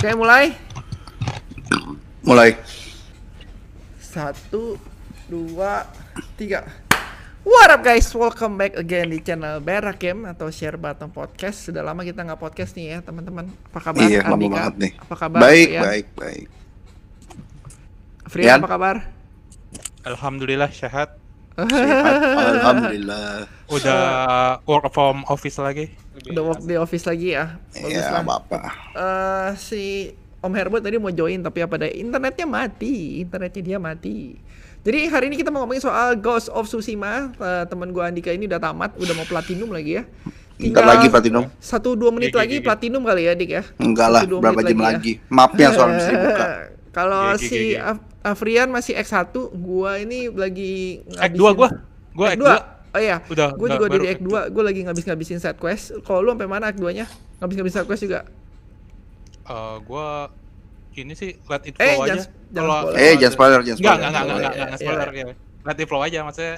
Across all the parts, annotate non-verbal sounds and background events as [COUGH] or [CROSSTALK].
Oke, mulai. Mulai. Satu, dua, tiga. What up guys, welcome back again di channel Berak Game atau Share Button Podcast. Sudah lama kita nggak podcast nih ya teman-teman. Apa kabar? Iya, lama Andika? banget nih. Apa kabar? Baik, Frian? baik, baik. Frian, Yan? apa kabar? Alhamdulillah sehat. [LAUGHS] Sehat, Alhamdulillah. Udah work from office lagi. Udah work di office lagi ya? Bagus Iya, lah. apa-apa. Eh, si Om Herbert tadi mau join tapi apa daya internetnya mati, internetnya dia mati. Jadi hari ini kita mau ngomongin soal Ghost of Tsushima. Eh, temen gua Andika ini udah tamat, udah mau platinum lagi ya. Bentar lagi platinum. Satu dua menit Gigi, lagi gigi. platinum kali ya Dik ya. Enggak lah, berapa jam ya. lagi? Mapnya soal mesti dibuka. [LAUGHS] Kalau si. Af- Afrian masih X1, gua ini lagi Act 2 gua. Gua Act Act 2. 2. Oh iya, Udah, gue udah, juga baru dari Act Act 2, gue lagi ngabis-ngabisin side quest. Kalau lu sampai mana Act 2-nya? Ngabis-ngabisin side quest juga? Eh, gua ini sih let it Eh, flow jangan- aja. jangan Kalau-. Eh, jangan spoiler, jangan Enggak, spoiler. enggak, enggak, enggak, enggak, Iya, enggak iya. spoiler ya. Let it flow aja maksudnya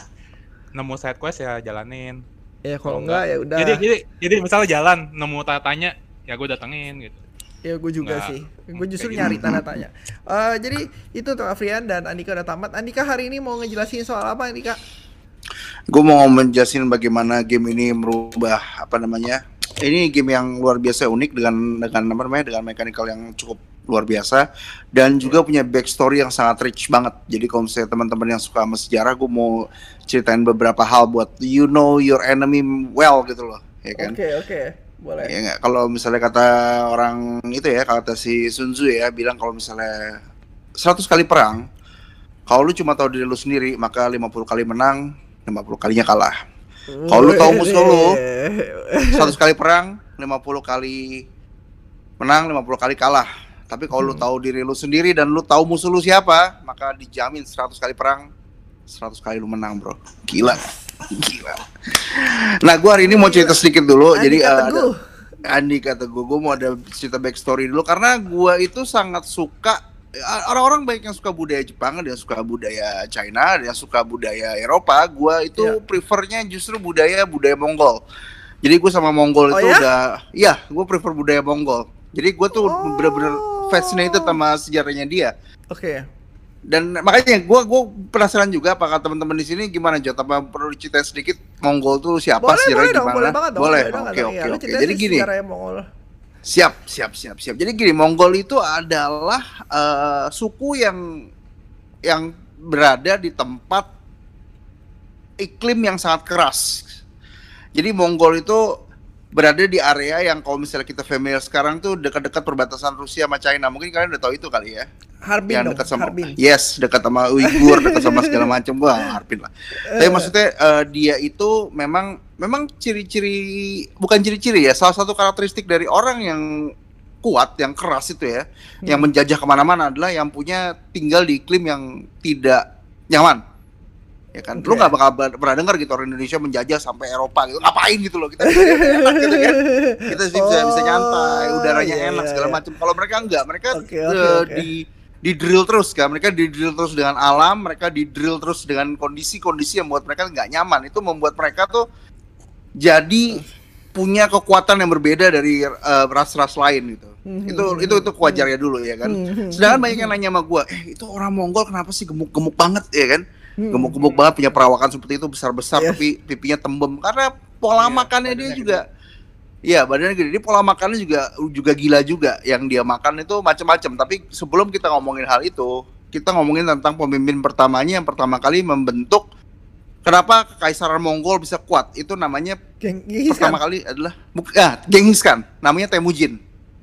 nemu side quest ya jalanin. Ya kalau enggak ya udah. Jadi jadi jadi misalnya jalan nemu tanya tanya ya gue datengin gitu. Ya gue juga Nggak, sih. Gue justru nyari gitu. tanda tanya. Eh, jadi itu untuk Afrian dan Andika udah tamat. Andika hari ini mau ngejelasin soal apa Andika? Gue mau menjelasin bagaimana game ini merubah apa namanya. Ini game yang luar biasa unik dengan dengan apa namanya dengan mechanical yang cukup luar biasa dan juga punya backstory yang sangat rich banget. Jadi kalau misalnya teman-teman yang suka sama sejarah, gue mau ceritain beberapa hal buat you know your enemy well gitu loh, ya kan? Oke oke boleh. Ya nggak, kalau misalnya kata orang itu ya, kata si Sun Tzu ya, bilang kalau misalnya 100 kali perang, kalau lu cuma tahu diri lu sendiri, maka 50 kali menang, 50 kalinya kalah. Kalau lu tahu musuh lu, [LAUGHS] 100 kali perang, 50 kali menang, 50 kali kalah. Tapi kalau lu tahu diri lu sendiri dan lu tahu musuh lu siapa, maka dijamin 100 kali perang, 100 kali lu menang, Bro. Gila. Gila. Nah, gua hari ini mau cerita sedikit dulu. Jadi Andika eh, ada-. Andi kata gue, gue mau ada cerita backstory dulu karena gue itu sangat suka orang-orang baik yang suka budaya Jepang, ada yang suka budaya China, ada yang suka budaya Eropa. Gue itu Ya. prefernya justru budaya budaya Mongol. Jadi gue sama Mongol Oh itu ya? udah, iya, gue prefer budaya Mongol. Jadi gue tuh Oh. bener-bener fascinated sama sejarahnya dia. Oke. Dan makanya gue gue penasaran juga apakah teman-teman di sini gimana Jot? Apa perlu diceritain sedikit Mongol tuh siapa Boleh sejarahnya boleh dong, gimana? boleh banget dong. Boleh. Oke dong. oke Iya, oke. Jadi gini. sejarahnya Mongol. Siap, siap, siap, siap. Jadi gini, Mongol itu adalah eh, suku yang yang berada di tempat iklim yang sangat keras. Jadi Mongol itu berada di area yang kalau misalnya kita familiar sekarang tuh dekat-dekat perbatasan Rusia sama China. Mungkin kalian udah tahu itu kali ya. Harbin yang dekat sama Harbin. Yes, dekat sama Uighur, dekat sama segala [LAUGHS] macam. Wah, Harbin lah. Tapi maksudnya eh, dia itu memang memang ciri-ciri bukan ciri-ciri ya, salah satu karakteristik dari orang yang kuat, yang keras itu ya, yang Hmm. menjajah ke mana-mana adalah yang punya tinggal di iklim yang tidak nyaman. Ya kan, lu nggak bakal ber- pernah dengar gitu orang Indonesia menjajah sampai Eropa gitu, ngapain gitu loh kita [LAUGHS] enak gitu kan, kita sih bisa bisa nyantai, Oh, udaranya iya, enak iya, segala iya. macam. Kalau mereka enggak, mereka Oke, eh, oke, oke. di di drill terus kan, mereka di drill terus dengan alam, mereka di drill terus dengan kondisi-kondisi yang membuat mereka nggak nyaman. Itu membuat mereka tuh jadi punya kekuatan yang berbeda dari eh, ras-ras lain gitu. Mhm. Itu itu itu kewajarnya dulu ya kan. Mhm. Sedangkan banyak yang nanya sama gua, eh itu orang Mongol kenapa sih gemuk-gemuk banget ya kan? Hmm. Gemuk-gemuk banget punya perawakan seperti itu besar-besar Iya. tapi pipinya tembem karena pola Iya, makannya dia juga Iya, badannya gede. Dia pola makannya juga juga gila juga. Yang dia makan itu macam-macam. Tapi sebelum kita ngomongin hal itu, kita ngomongin tentang pemimpin pertamanya yang pertama kali membentuk kenapa kekaisaran Mongol bisa kuat. Itu namanya Geng- Genghis pertama kali adalah ah, Genghis Khan. Namanya Temujin.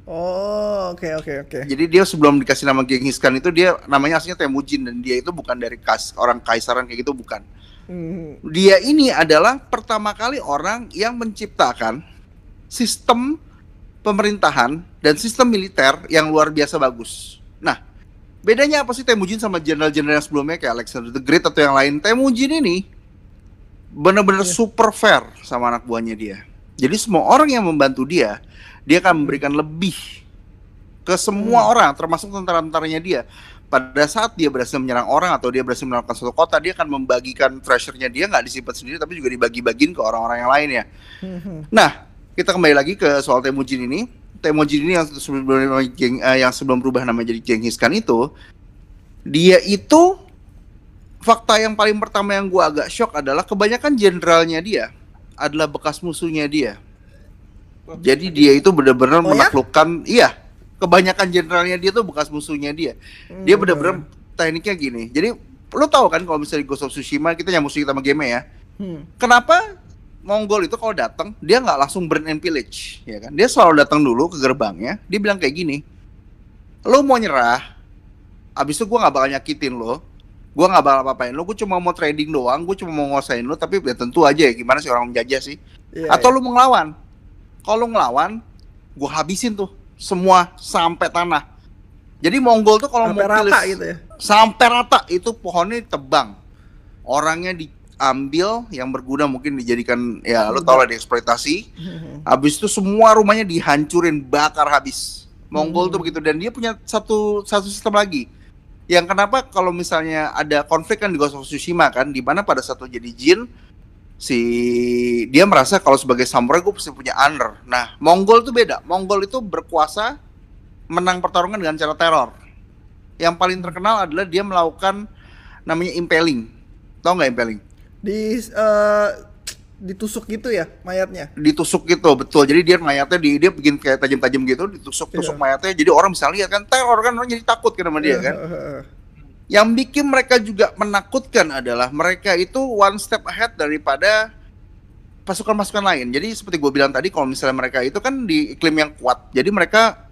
Oh, oke oke oke. Jadi dia sebelum dikasih nama Genghis Khan itu dia namanya aslinya Temujin dan dia itu bukan dari kas orang kaisaran kayak gitu bukan. Mhm. Dia ini adalah pertama kali orang yang menciptakan sistem pemerintahan dan sistem militer yang luar biasa bagus. Nah, bedanya apa sih Temujin sama jenderal-jenderal yang sebelumnya kayak Alexander the Great atau yang lain? Temujin ini benar-benar Iya. super fair sama anak buahnya dia. Jadi semua orang yang membantu dia, dia akan memberikan lebih ke semua Hmm. orang, termasuk tentara-tentaranya dia. Pada saat dia berhasil menyerang orang atau dia berhasil melakukan suatu kota, dia akan membagikan treasure-nya dia nggak disimpan sendiri, tapi juga dibagi-bagiin ke orang-orang yang lainnya. Mhm. Nah, kita kembali lagi ke soal Temujin ini. Temujin ini yang sebelum geng, eh, yang sebelum berubah nama jadi Genghis Khan itu dia itu fakta yang paling pertama yang gua agak shock adalah kebanyakan jenderalnya dia adalah bekas musuhnya dia. Jadi dia itu benar-benar Oh ya? menaklukkan iya, kebanyakan jenderalnya dia tuh bekas musuhnya dia. Dia Hmm. benar-benar tekniknya gini. Jadi lu tahu kan kalau misalnya di Ghost of Tsushima kita musuh kita sama game ya. Hmm. Kenapa Mongol itu kalau datang dia nggak langsung burn and pillage, ya kan? Dia selalu datang dulu ke gerbangnya. Dia bilang kayak gini, lo mau nyerah, abis itu gua nggak bakal nyakitin lo, gua nggak bakal apa-apain lo, gue cuma mau trading doang, gue cuma mau nguasain lo, tapi ya tentu aja ya gimana sih orang menjajah sih? Iya, Atau iya. lu mau ngelawan? Kalau ngelawan, gua habisin tuh semua sampai tanah. Jadi Mongol tuh kalau mau sampai rata pilih- gitu ya. sampai rata itu pohonnya ditebang orangnya diambil yang berguna mungkin dijadikan ya lo tau lah dieksploitasi Hmm. habis itu semua rumahnya dihancurin bakar habis Mongol Hmm. tuh begitu dan dia punya satu satu sistem lagi yang kenapa kalau misalnya ada konflik kan di Ghost of Tsushima kan di mana pada satu jadi jin si dia merasa kalau sebagai samurai gue pasti punya honor. Nah Mongol tuh beda. Mongol itu berkuasa menang pertarungan dengan cara teror. Yang paling terkenal adalah dia melakukan namanya impaling tau nggak impaling Di eh, ditusuk gitu ya mayatnya. ditusuk gitu betul. Jadi dia mayatnya di dia bikin kayak tajam-tajam gitu ditusuk tusuk Iya. mayatnya. Jadi orang bisa lihat kan teror kan orang jadi takut kan sama dia kan? Heeh. Yang bikin mereka juga menakutkan adalah mereka itu one step ahead daripada pasukan-pasukan lain. Jadi seperti gue bilang tadi kalau misalnya mereka itu kan di iklim yang kuat jadi mereka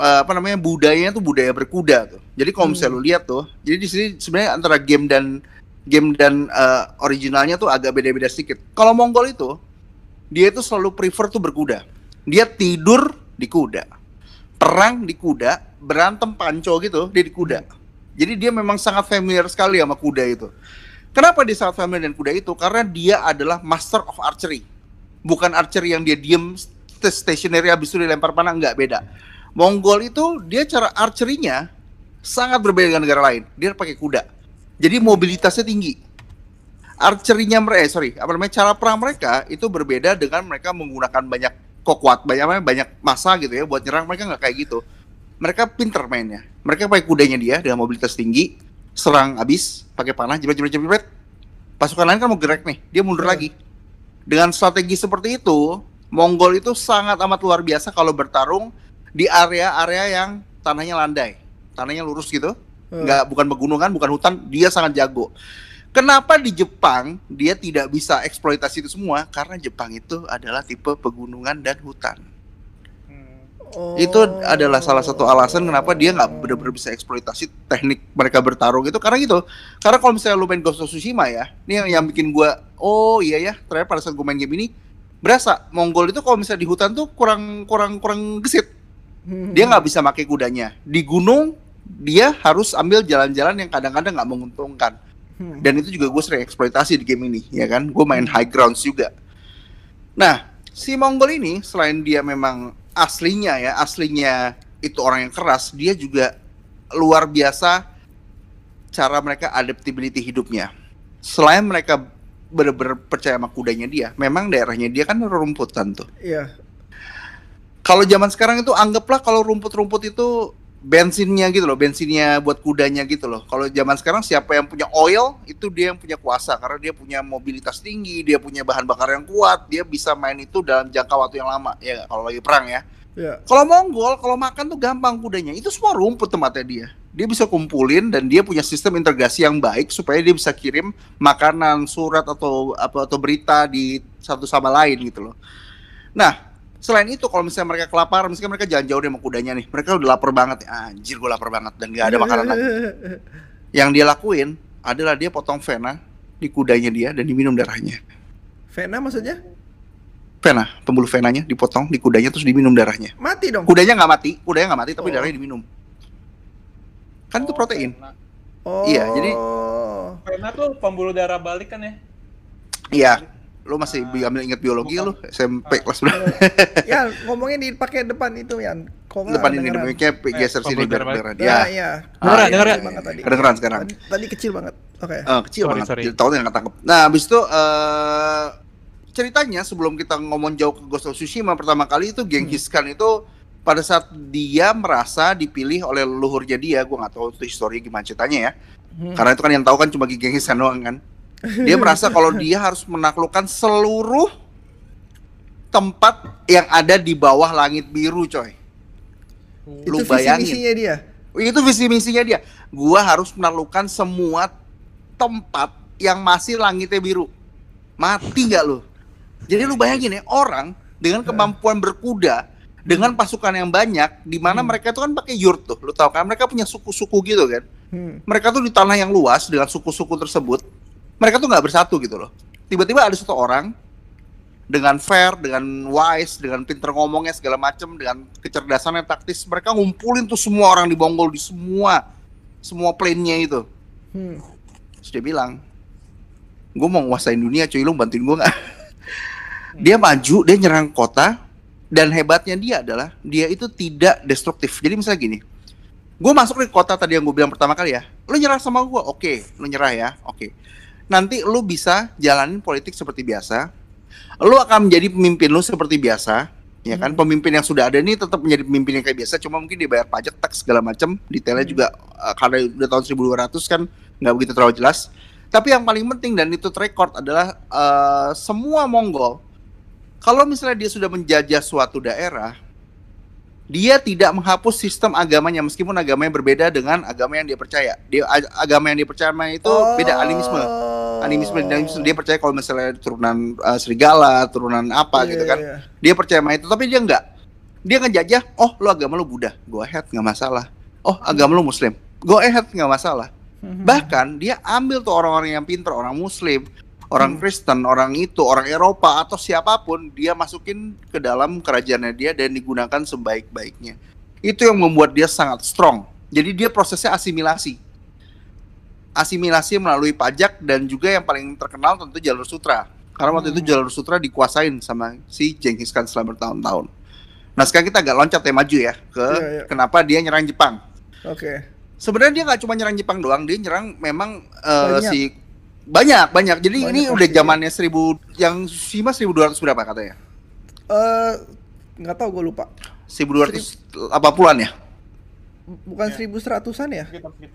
eh, apa namanya budayanya tuh budaya berkuda tuh. Jadi kalau misalnya lu lihat tuh jadi di sini sebenarnya antara game dan game dan eh, originalnya tuh agak beda-beda sedikit. Kalau Mongol itu dia itu selalu prefer tuh berkuda. Dia tidur di kuda perang di kuda berantem panco gitu dia di kuda jadi dia memang sangat familiar sekali sama kuda itu. Kenapa dia sangat familiar dengan kuda itu? Karena dia adalah master of archery. Bukan archery yang dia diem st- stationary habis itu dilempar panah nggak beda. Mongol itu dia cara archery-nya sangat berbeda dengan negara lain. Dia pakai kuda. Jadi mobilitasnya tinggi. Archery-nya mereka, eh, sorry, apa namanya cara perang mereka itu berbeda dengan mereka menggunakan banyak kokwat, banyak banyak masa gitu ya buat nyerang. Mereka nggak kayak gitu. Mereka pinter mainnya. Mereka pakai kudanya dia dengan mobilitas tinggi, serang abis, pakai panah, jebret jebret jebret. Pasukan lain kan mau gerak nih, dia mundur Hmm. lagi. Dengan strategi seperti itu, Mongol itu sangat amat luar biasa kalau bertarung di area-area yang tanahnya landai, tanahnya lurus gitu Hmm. nggak bukan pegunungan bukan hutan dia sangat jago kenapa di Jepang dia tidak bisa eksploitasi itu semua karena Jepang itu adalah tipe pegunungan dan hutan Oh. itu adalah salah satu alasan kenapa dia nggak benar-benar bisa eksploitasi teknik mereka bertarung itu karena gitu karena kalau misalnya lu main Ghost of Tsushima ya ini yang, yang bikin gua oh iya ya ternyata pada saat gua main game ini berasa Mongol itu kalau misalnya di hutan tuh kurang kurang kurang gesit Hmm. dia nggak bisa pakai kudanya di gunung dia harus ambil jalan-jalan yang kadang-kadang nggak menguntungkan Hmm. dan itu juga gue sering eksploitasi di game ini ya kan gue main high grounds juga nah si Mongol ini selain dia memang aslinya ya aslinya itu orang yang keras dia juga luar biasa cara mereka adaptability hidupnya selain mereka bener-bener percaya sama kudanya dia memang daerahnya dia kan rumputan tuh Iya. kalau zaman sekarang itu anggaplah kalau rumput-rumput itu bensinnya gitu loh, bensinnya buat kudanya gitu loh. Kalau zaman sekarang siapa yang punya oil itu dia yang punya kuasa karena dia punya mobilitas tinggi, dia punya bahan bakar yang kuat, dia bisa main itu dalam jangka waktu yang lama ya kalau lagi perang ya. Iya. Kalau Mongol kalau makan tuh gampang kudanya, itu semua rumput tempatnya dia. Dia bisa kumpulin dan dia punya sistem integrasi yang baik supaya dia bisa kirim makanan, surat atau apa atau berita di satu sama lain gitu loh. Nah, selain itu kalau misalnya mereka kelaparan, misalnya mereka jalan jauh deh sama kudanya nih, mereka udah lapar banget, anjir gue lapar banget dan gak ada makanan lagi. [LAUGHS] Yang dia lakuin adalah dia potong vena di kudanya dia dan diminum darahnya. Vena maksudnya? Vena, pembuluh venanya dipotong di kudanya terus diminum darahnya. Mati dong. Kudanya nggak mati, kudanya nggak mati tapi Oh. darahnya diminum. Kan itu protein. Oh. Iya, jadi- Karena tuh pembuluh darah balik kan ya. Iya. Lu masih bi- ambil ingat biologi lu SMP kelas berapa? [LAUGHS] ya [LAUGHS] ngomongnya dipakai depan itu nggak Depan ini kedengeran? mic-nya geser Eh, sini biar kedengeran. Ya, Ya. iya. Kedengeran, Tadi kedengeran. kecil banget tadi. Kedengeran sekarang. Tadi, tadi kecil banget. Oke. Eh, kecil Sorry, banget. sorry. Jadi tahunnya nggak tangkep. Nah, habis itu eh ceritanya sebelum kita ngomong jauh ke Ghost of Tsushima pertama kali itu Genghis Khan itu pada saat dia merasa dipilih oleh leluhurnya dia, gue nggak tahu itu histori gimana ceritanya ya. Hmm. Karena itu kan yang tahu kan cuma Genghis Khan doang kan. Dia merasa kalau dia harus menaklukkan seluruh tempat yang ada di bawah langit biru, coy. Lu Itu visi bayangin. misinya dia. Itu visi misinya dia. Gua harus menaklukkan semua tempat yang masih langitnya biru. Mati nggak lu? Jadi lu bayangin ya orang dengan kemampuan berkuda dengan pasukan yang banyak, di mana mereka itu kan pakai yurt tuh, lu tahu kan? Mereka punya suku-suku gitu kan. Hmm. Mereka tuh di tanah yang luas dengan suku-suku tersebut, mereka tuh nggak bersatu gitu loh. Tiba-tiba ada satu orang dengan fair, dengan wise, dengan pinter ngomongnya segala macem, dengan kecerdasannya taktis, mereka ngumpulin tuh semua orang di Bonggol di semua semua plane-nya itu. Hmm. Terus dia bilang, gue mau nguasain dunia, cuy, lu bantuin gue nggak? [LAUGHS] dia maju, dia nyerang kota, dan hebatnya dia adalah dia itu tidak destruktif. Jadi misalnya gini, gue masuk di kota tadi yang gue bilang pertama kali ya, lu nyerang sama gue, oke, lu nyerah ya, oke. Nanti lu bisa jalanin politik seperti biasa, lu akan menjadi pemimpin lu seperti biasa, ya kan? Pemimpin yang sudah ada ini tetap menjadi pemimpin yang kayak biasa, cuma mungkin dibayar pajak, tax segala macam, detailnya juga uh, karena udah tahun 1200 kan nggak begitu terlalu jelas. Tapi yang paling penting dan itu record adalah uh, semua Mongol kalau misalnya dia sudah menjajah suatu daerah, dia tidak menghapus sistem agamanya meskipun agamanya berbeda dengan agama yang dia percaya. Dia ag- agama yang dia percaya itu Oh. beda animisme. Animisme, animisme dia percaya kalau misalnya turunan uh, serigala, turunan apa Iya, gitu kan. iya. Dia percaya sama itu, tapi dia enggak. Dia ngejajah, oh lo agama lo Buddha, go ahead nggak masalah. Oh agama lo Muslim, go ahead nggak masalah. Hmm. Bahkan dia ambil tuh orang-orang yang pinter, orang Muslim, orang Hmm. Kristen, orang itu, orang Eropa atau siapa pun, dia masukin ke dalam kerajaannya dia dan digunakan sebaik-baiknya. Itu yang membuat dia sangat strong. Jadi dia prosesnya asimilasi. Asimilasi melalui pajak dan juga yang paling terkenal tentu jalur sutra. Karena waktu itu jalur sutra dikuasain sama si Genghis Khan selama bertahun-tahun. Nah sekarang kita agak loncat ya maju ya ke Iya, iya. kenapa dia nyerang Jepang Oke. sebenarnya dia nggak cuma nyerang Jepang doang, dia nyerang memang Banyak. si banyak banyak. Jadi Banyak ini udah ya. zamannya 1000 yang Shima 1200 berapa katanya? Eh nggak tahu gue lupa. 1280-an ya? Bukan seribu seratusan ya?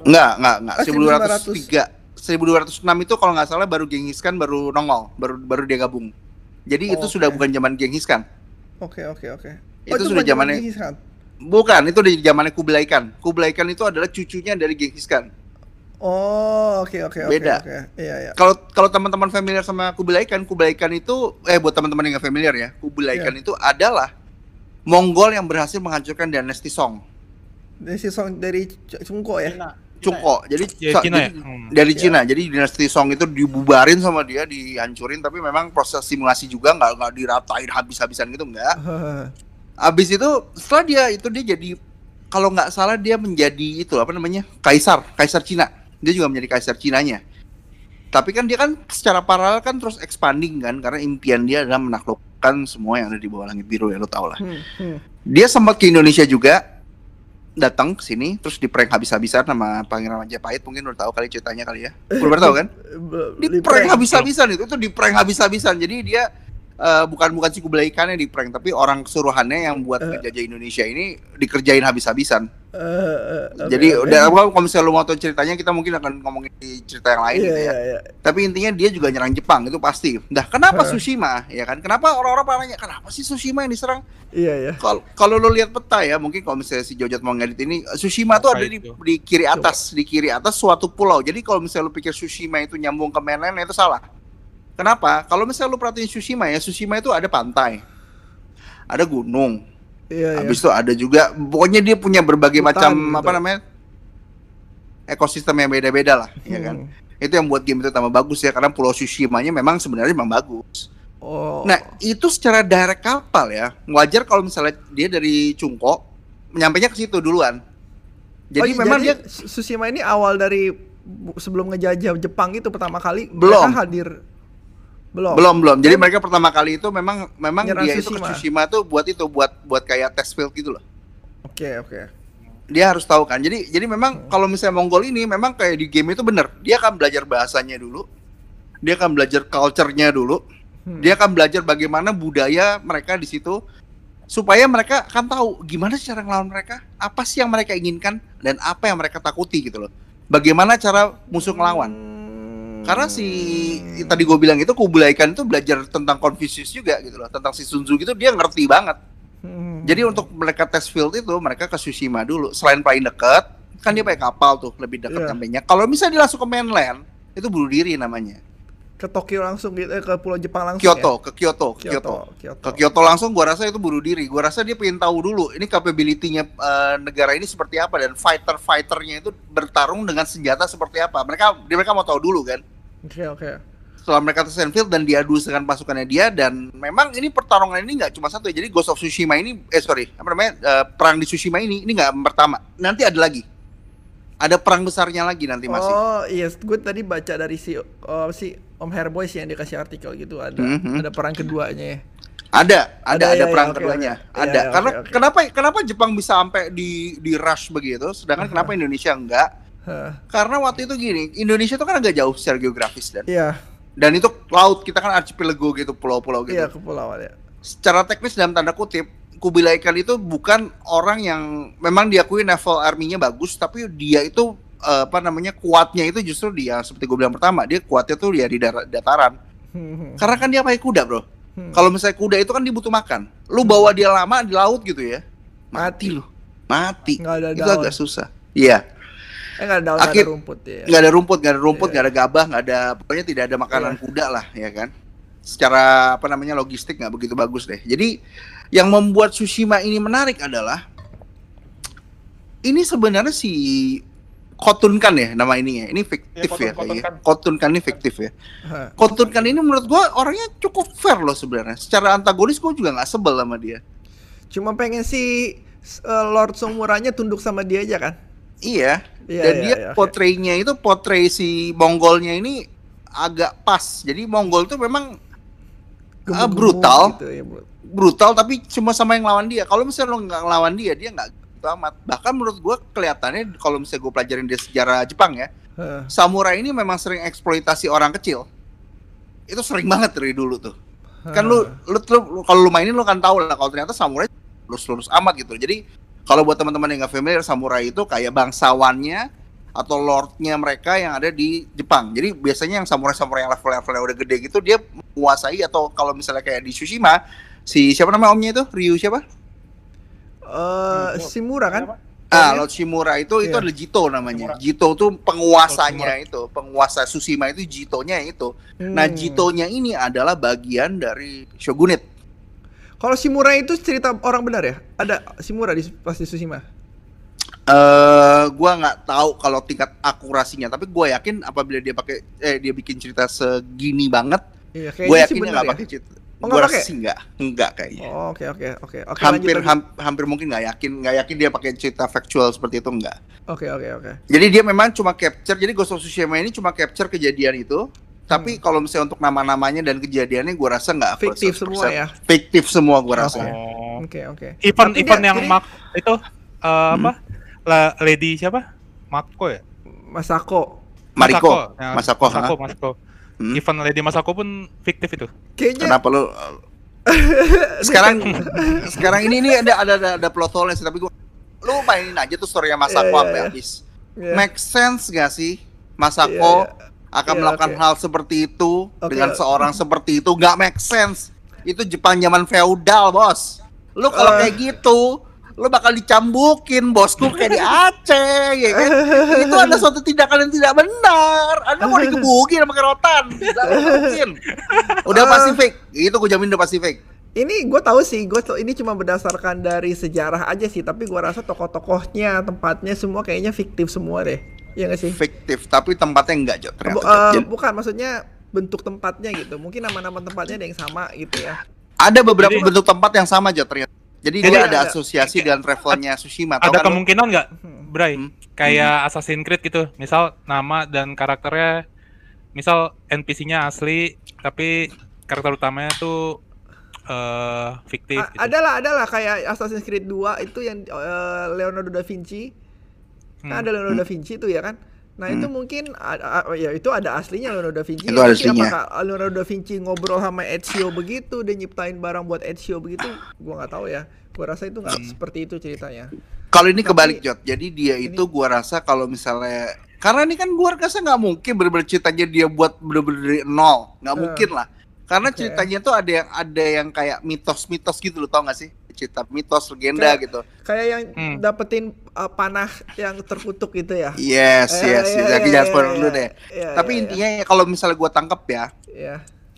Enggak, enggak, enggak. Ah, 1203. 1206 itu kalau nggak salah baru Genghis Khan baru nongol, baru baru dia gabung. Jadi itu Oh, sudah oke. bukan zaman Genghis Khan. Oke oke oke. Itu sudah bukan zaman zamannya- Genghis Khan? Bukan, itu dari zamannya Kublai Khan. Kublai Khan itu adalah cucunya dari Genghis Khan. Oh oke oke oke. Beda. oke. Iya iya. Kalau kalau teman-teman familiar sama Kublai Khan, Kublai Khan itu eh buat teman-teman yang nggak familiar ya, Kublai Iya. Khan itu adalah Mongol yang berhasil menghancurkan dinasti Song, si song dari Cungko ya? Cungko. Jadi, Ya, so- Cina ya? jadi- Hmm. dari Iya. Cina. Jadi dinasti Song itu dibubarin sama dia, dihancurin. Tapi memang proses simulasi juga nggak nggak diratain habis-habisan gitu nggak. [LAUGHS] Abis itu setelah dia itu dia jadi kalau nggak salah dia menjadi itu apa namanya kaisar, kaisar Cina. Dia juga menjadi kaisar Cinanya. Tapi kan dia kan secara paralel kan terus expanding kan karena impian dia adalah menaklukkan semua yang ada di bawah langit biru ya lo tau lah. Hmm, hmm. Dia sempat ke Indonesia juga datang ke sini terus di prank habis-habisan sama Pangeran Majapahit mungkin udah tahu kali ceritanya kali ya. Belum pernah tahu kan? [LAUGHS] Di prank habis-habisan itu itu di prank habis-habisan. Jadi dia eh, bukan bukan si Kublai Khan yang di prank tapi orang kesuruhannya yang buat ngejajah Indonesia ini dikerjain habis-habisan. Eh, eh, oke, Jadi oke. udah kalau misalnya lu mau tahu ceritanya kita mungkin akan ngomongin di cerita yang lain Iya gitu ya. iya iya. Tapi intinya dia juga nyerang Jepang itu pasti. Nah, kenapa Eh. Tsushima ya kan? Kenapa orang-orang pada nanya kenapa sih Tsushima yang diserang? Iya iya. Kalau kalau lo lihat peta ya, mungkin kalau misalnya si Jojot mau ngedit ini, Tsushima tuh ada di, di kiri atas, di kiri atas suatu pulau. Jadi kalau misalnya lu pikir Tsushima itu nyambung ke mainland itu salah. Kenapa? Kalau misalnya lu perhatiin Tsushima ya, Tsushima itu ada pantai, ada gunung, Iya iya. habis itu ada juga, pokoknya dia punya berbagai Hutan macam gitu. apa namanya ekosistem yang beda-beda lah, ya kan? Hmm. Itu yang buat game itu tambah bagus ya, karena Pulau Tsushima-nya memang sebenarnya memang bagus. Oh. Nah, itu secara direct kapal ya. Wajar kalau misalnya dia dari Cungko, menyampainya ke situ duluan. Jadi Oh, memang dia Su- Tsushima ini awal dari sebelum ngejajah Jepang itu pertama kali Belum. hadir. Belum. belum belum. Jadi mereka pertama kali itu memang memang Nyerang dia itu ke Tsushima. Tuh buat itu buat buat kayak test field gitu loh. Oke oke. Dia harus tahu kan. Jadi jadi memang kalau misalnya Mongol ini memang kayak di game itu bener. Dia akan belajar bahasanya dulu. Dia akan belajar culture-nya dulu. Hmm. Dia akan belajar bagaimana budaya mereka di situ supaya mereka kan tahu gimana cara ngelawan mereka, apa sih yang mereka inginkan dan apa yang mereka takuti gitu loh. Bagaimana cara musuh ngelawan? Hmm. Karena si tadi gue bilang itu Kublai Khan itu belajar tentang Confucius juga gitu loh, tentang si Sun Tzu gitu dia ngerti banget. Hmm. Jadi untuk mereka tes field itu mereka ke Tsushima dulu. Selain paling deket, kan dia pakai kapal tuh lebih dekat Iya. sampainya. Kalau misalnya dia langsung ke mainland, itu bunuh diri namanya. ke Tokyo langsung gitu, eh, ke Pulau Jepang langsung Kyoto, ya? ke Kyoto, ke Kyoto, Kyoto. Kyoto. Ke Kyoto langsung gua rasa itu bunuh diri. Gua rasa dia pengen tahu dulu ini capability-nya eh, negara ini seperti apa dan fighter-fighternya itu bertarung dengan senjata seperti apa. Mereka mereka mau tahu dulu kan. Oke, oke. Setelah mereka tes field dan diadu dengan pasukannya dia dan memang ini pertarungan ini nggak cuma satu ya. Jadi Ghost of Tsushima ini eh sorry, apa namanya? eh, perang di Tsushima ini ini nggak pertama. Nanti ada lagi. Ada perang besarnya lagi nanti masih. Oh, iya, gue tadi baca dari si oh, si Om Herboy sih yang dikasih artikel gitu ada Mhm. ada perang keduanya ya. Ada, ada, Ada, ada ya, perang ya, keduanya. Ada. Ya, ya, Karena kenapa kenapa Jepang bisa sampai di di rush begitu, sedangkan kenapa Indonesia enggak? Karena waktu itu gini, Indonesia itu kan agak jauh secara geografis dan Iya, dan itu laut kita kan archipelago gitu, pulau-pulau gitu. iya kepulauan ya. Secara teknis dalam tanda kutip, Kubilai Khan itu bukan orang yang memang diakui naval army-nya bagus, tapi dia itu eh, apa namanya kuatnya itu justru dia seperti gue bilang pertama, dia kuatnya tuh dia di dar- dataran. Hmm, [LAUGHS] Karena kan dia pakai kuda, Bro. hmm. Kalau misalnya kuda itu kan dibutuh makan. Lu bawa dia lama di laut gitu ya. Mati lu. Mati. Nggak ada itu daun. agak susah. Iya. Eh nggak ada Akhir- ada rumput ya. Nggak ada rumput, nggak ada rumput, Iya. nggak ada gabah, nggak ada pokoknya tidak ada makanan Iya. kuda lah, ya kan. Secara apa namanya logistik nggak begitu bagus deh. Jadi yang membuat Tsushima ini menarik adalah ini sebenarnya si Khotun Khan ya nama ini ya. Ini fiktif Iya, ya, Khotun- kayaknya. Khotun Khotun Khan ini fiktif ya. Khan ini menurut gua orangnya cukup fair loh sebenarnya. Secara antagonis gua juga nggak sebel sama dia. Cuma pengen si eh, Lord Somuranya tunduk sama dia aja kan? Iya. Iya, Dan iya, dia iya, oke. portraynya itu portray si Mongolnya ini agak pas. Jadi Mongol itu memang Ah, Gemuk-gemuk brutal. gitu ya, bro. brutal tapi cuma sama yang lawan dia. Kalau misalnya lo nggak ngelawan dia, dia nggak gitu amat. Bahkan menurut gua kelihatannya kalau misalnya gue pelajarin di sejarah Jepang ya, Hah. samurai ini memang sering eksploitasi orang kecil. Itu sering banget dari dulu tuh. Kan lu, lu, lu- kalau lu mainin lu kan tahu lah kalau ternyata samurai lurus-lurus amat gitu. Jadi kalau buat teman-teman yang nggak familiar, samurai itu kayak bangsawannya atau lordnya mereka yang ada di Jepang. Jadi biasanya yang samurai-samurai yang level-levelnya udah gede gitu dia menguasai atau kalau misalnya kayak di Tsushima si siapa nama omnya itu Ryu siapa? Eh, Shimura kan? Ah? Lord Shimura itu itu Iya. adalah Jito namanya. Shimura. Jito tuh penguasanya itu, penguasa Tsushima itu Jitonya itu. Nah, Hmm. Jitonya ini adalah bagian dari shogunate. Kalau Shimura itu cerita orang benar ya? Ada Shimura di pas di Tsushima. Eh, gua nggak tahu kalau tingkat akurasinya, tapi gua yakin apabila dia pakai eh dia bikin cerita segini banget, Iya, sih yakin dia nggak ya. pakai cerita. Oh, Gua rasa sih nggak, nggak kayaknya. Oh, Oke, oke, oke. Oke, hampir lanjut, lanjut. ham- hampir mungkin nggak yakin, nggak yakin dia pakai cerita factual seperti itu nggak. Oke, oke, oke. Jadi dia memang cuma capture. Jadi Ghost of Tsushima ini cuma capture kejadian itu. Tapi kalau misalnya untuk nama-namanya dan kejadiannya, gua rasa nggak Hmm. Fiktif 100%. semua ya? Fiktif semua gua rasa. Oke. Oh. Oke, oke. Event Tapi event dia- yang jadi- mak itu eh, apa? La, lady siapa? Mako ya? Masako. Mariko, Ya, Masako, Masako, ha? Masako. Hmm? Event Lady Masako pun fiktif itu. Kayaknya Kenapa lu? [LAUGHS] sekarang, sekarang ini ini ada ada ada, ada plot hole tapi gua lu mainin aja tuh story Masako Iya, sampai iya, iya. habis. Iya. Make sense gak sih? Masako Iya, akan Iya, melakukan oke. hal seperti itu Oke. dengan seorang [LAUGHS] seperti itu nggak make sense. Itu Jepang zaman feodal, Bos. Lu kalau Eh. kayak gitu, lu bakal dicambukin, bosku kayak di Aceh, ya kan? [LAUGHS] itu ada suatu tindakan yang tidak benar. Anda mau digebukin sama kerotan. Mungkin. [LAUGHS] Udah pasti fake. Itu gue jamin udah pasti fake. ini gue tahu sih, gue ini cuma berdasarkan dari sejarah aja sih, tapi gue rasa tokoh-tokohnya, tempatnya semua kayaknya fiktif semua deh. Iya gak sih? Fiktif, tapi tempatnya enggak. Ternyata, Bu- eh, Jadi, bukan maksudnya bentuk tempatnya gitu. Mungkin nama-nama tempatnya ada yang sama gitu ya. ada beberapa Jadi- bentuk tempat yang sama, Jod, ternyata. Jadi, Jadi dia ada- ada asosiasi dengan travelnya Tsushima. Ada kan kemungkinan nggak, Hmm. Bray? Hmm. Kayak Assassin's Creed gitu. Misal nama dan karakternya misal NPC-nya asli tapi karakter utamanya tuh eh fiktif A- gitu. adalah adalah kayak Assassin's Creed 2 itu yang eh, Leonardo da Vinci. Kan Hmm. ada Leonardo da Vinci itu ya kan. Nah itu mungkin ya itu ada aslinya Leonardo da Vinci. Itu aslinya. Apakah Leonardo da Vinci ngobrol sama Ezio begitu, dia nyiptain barang buat Ezio begitu? Gua nggak tahu ya. Gua rasa itu nggak seperti itu ceritanya. Kalau ini Tapi- kebalik Jot. Jadi dia itu gua rasa kalau misalnya karena ini kan gua rasa nggak mungkin bener-bener ceritanya dia buat bener-bener dari nol, nggak Eh. mungkin lah. Karena Oke. ceritanya tuh ada yang ada yang kayak mitos-mitos gitu lo tau gak sih? Cerita mitos legenda Kayak- gitu. Kayak yang Hmm. dapetin uh, panah yang terkutuk gitu ya. Yes, Eh, yes, iya, yes. Jadi iya, jangan iya, spoiler iya. dulu deh. Iya, Tapi iya, intinya ya, kalau misalnya gua tangkap ya, Iya.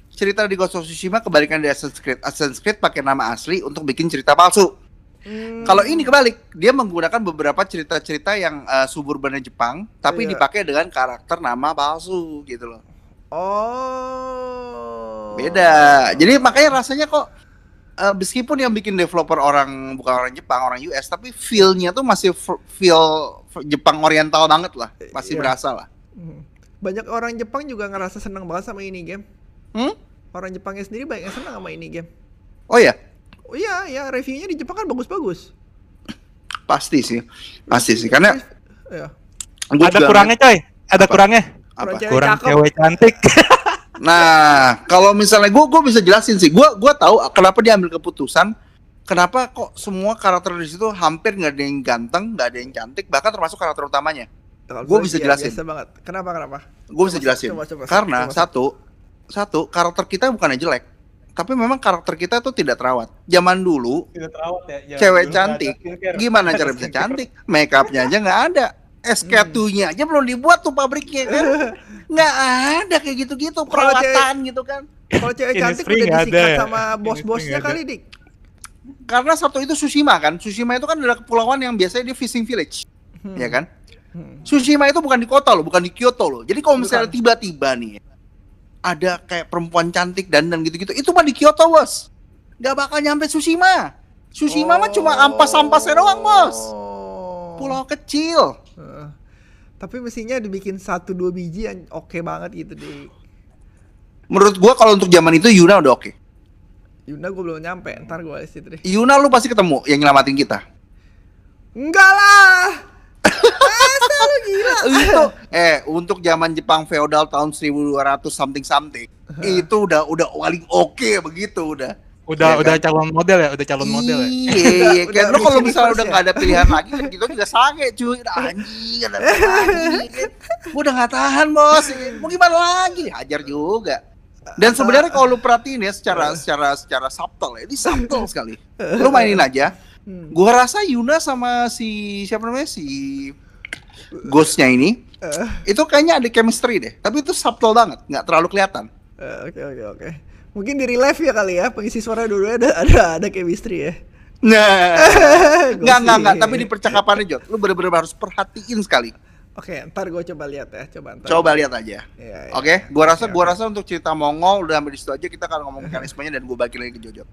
cerita di Ghost of Tsushima kebalikan dari Assassin's Creed. Assassin's Creed pakai nama asli untuk bikin cerita palsu. Hmm. Kalau ini kebalik, dia menggunakan beberapa cerita-cerita yang uh, suburbannya Jepang, tapi Iya. dipakai dengan karakter nama palsu gitu loh. Oh. Beda. Jadi makanya rasanya kok uh, meskipun yang bikin developer orang bukan orang Jepang, orang US, tapi feel-nya tuh masih feel Jepang oriental banget lah, masih Iya. berasa lah. Hmm. Banyak orang Jepang juga ngerasa senang banget sama ini game. Hmm? Orang Jepangnya sendiri banyak yang senang sama ini game. Oh ya, Oh iya, ya reviewnya di Jepang kan bagus-bagus. pasti sih, pasti sih. Karena gua Ada kurangnya coy. Ada Apa? kurangnya. apa? Kurang cewek Kurang cakep. cewek cantik. [LAUGHS] Nah, kalau misalnya gue gue bisa jelasin sih. Gue gua tahu kenapa dia ambil keputusan. Kenapa kok semua karakter di situ hampir nggak ada yang ganteng, nggak ada yang cantik, bahkan termasuk karakter utamanya. Saya bisa iya, jelasin. Biasa banget. Kenapa kenapa? Gue bisa Coba, jelasin. coba, coba, Karena coba. satu, satu karakter kita bukannya jelek, tapi memang karakter kita tuh tidak terawat. Zaman dulu Tidak terawat ya. cewek cantik, gimana cara [LAUGHS] bisa cantik? Make upnya aja nggak ada. SK2-nya aja belum dibuat tuh pabriknya kan. [LAUGHS] Nggak ada kayak gitu-gitu perawatan gitu kan. Kalau cewek cantik udah nggak disikat ada. sama bos-bosnya nggak kali, Dik. Karena satu itu Tsushima kan. Tsushima itu kan adalah kepulauan yang biasanya di fishing village. Hmm. Ya kan? Hmm. Tsushima itu bukan di kota loh, bukan di Kyoto loh. Jadi kalau misalnya Bukan. tiba-tiba nih ada kayak perempuan cantik dan dan gitu-gitu, itu mah di Kyoto, Bos. Gak bakal nyampe Tsushima. Tsushima mah cuma ampas-ampasnya doang, Bos. Oh. Pulau kecil. Heeh. Tapi mestinya dibikin satu dua biji yang oke banget gitu di Menurut gua kalau untuk zaman itu Yuna udah oke. Yuna gue belum nyampe, ntar gue di situ deh. Yuna lu pasti ketemu yang nyelamatin kita. Enggak lah. Masa lu gila? [LAUGHS] itu eh untuk zaman Jepang feodal tahun 1200 something something itu udah udah paling oke begitu udah. Udah Iya udah kan? calon model ya, udah calon model ya. Iya, iya. [LAUGHS] Udah Kayak lu kalau misalnya udah ya? nggak ada pilihan lagi, kan kita juga sange cuy. Udah anjing, ada [LAUGHS] kan. Gua udah nggak tahan bos. Mau gimana lagi? Hajar juga. Dan sebenarnya kalau lu perhatiin ya secara secara secara subtle ya, ini [LAUGHS] subtle sekali. Lu mainin aja. Hmm. Gua rasa Yuna sama si siapa namanya si Ghostnya ini Eh, itu kayaknya ada chemistry deh. Tapi itu subtle banget, nggak terlalu kelihatan. eh, Oke oke oke. Mungkin di real life ya kali ya pengisi suara dulu ada [LAUGHS] ada ada chemistry ya. Nah, [LAUGHS] nggak nggak nggak. Tapi di percakapannya Jot, lu bener-bener harus perhatiin sekali. Oke, ntar gue coba lihat ya, coba ntar. Coba lihat aja. Iya. Oke, gua rasa Oke, gua oke. rasa untuk cerita Mongol udah sampai di situ aja kita akan ngomong mekanismenya [LAUGHS] dan gua bagi lagi ke Jojo.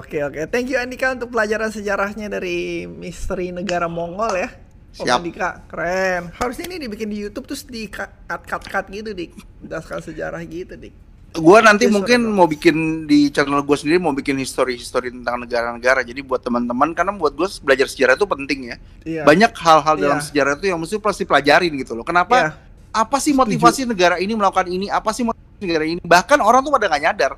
Oke oke, thank you Andika untuk pelajaran sejarahnya dari misteri negara Mongol ya. Om Siap. Andika, keren. Harusnya ini dibikin di YouTube terus di cut cut cut, gitu dik, jelaskan sejarah gitu dik. Gua nanti Yes, mungkin sorry, mau bikin di channel gua sendiri mau bikin history-history tentang negara-negara. Jadi buat teman-teman karena buat gua belajar sejarah itu penting ya. Iya. Banyak hal-hal dalam Iya. sejarah itu yang mesti pasti pelajarin gitu loh. Kenapa? Iya. Apa sih motivasi negara ini melakukan ini? Apa sih motivasi negara ini? Bahkan orang tuh pada nggak nyadar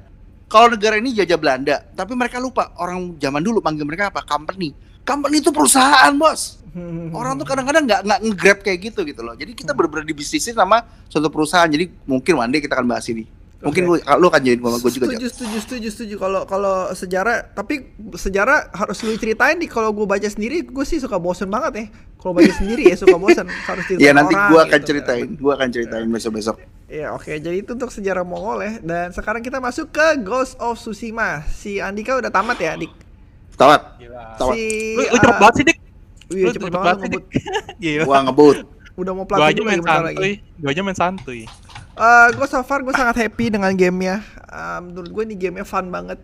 kalau negara ini jajah Belanda, tapi mereka lupa orang zaman dulu panggil mereka apa? Company. Company itu perusahaan, Bos. Hmm. [LAUGHS] Orang tuh kadang-kadang nggak nggak nge-grab kayak gitu gitu loh. Jadi kita bener-bener dibisnisin sama suatu perusahaan. Jadi mungkin one day kita akan bahas ini. Mungkin Oke. gua, lu akan jadi sama gue juga. setuju, setuju, setuju, setuju. Kalau kalau sejarah, tapi sejarah harus lu ceritain di kalau gue baca sendiri, gue sih suka bosen banget ya. Kalau baca [LAUGHS] sendiri ya suka bosen, harus ceritain Iya nanti orang gua akan gitu. ceritain. Gua akan ceritain besok-besok. Ya oke, jadi itu untuk sejarah Mongol ya. Dan sekarang kita masuk ke Ghost of Tsushima. Si Andika udah tamat ya, Dik. Tawat. Gila. Tawat. Si Lu, lu cepet ah, banget sih, Dik. Iya, Lu cepet cepet banget ngebut. Dik. [LAUGHS] Gila. Gua ngebut. Udah mau Gua aja main lagi bentar santuy. lagi. Gua aja main santuy. Eh, gue so far gue sangat happy dengan gamenya. Eh, menurut gue ini gamenya fun banget.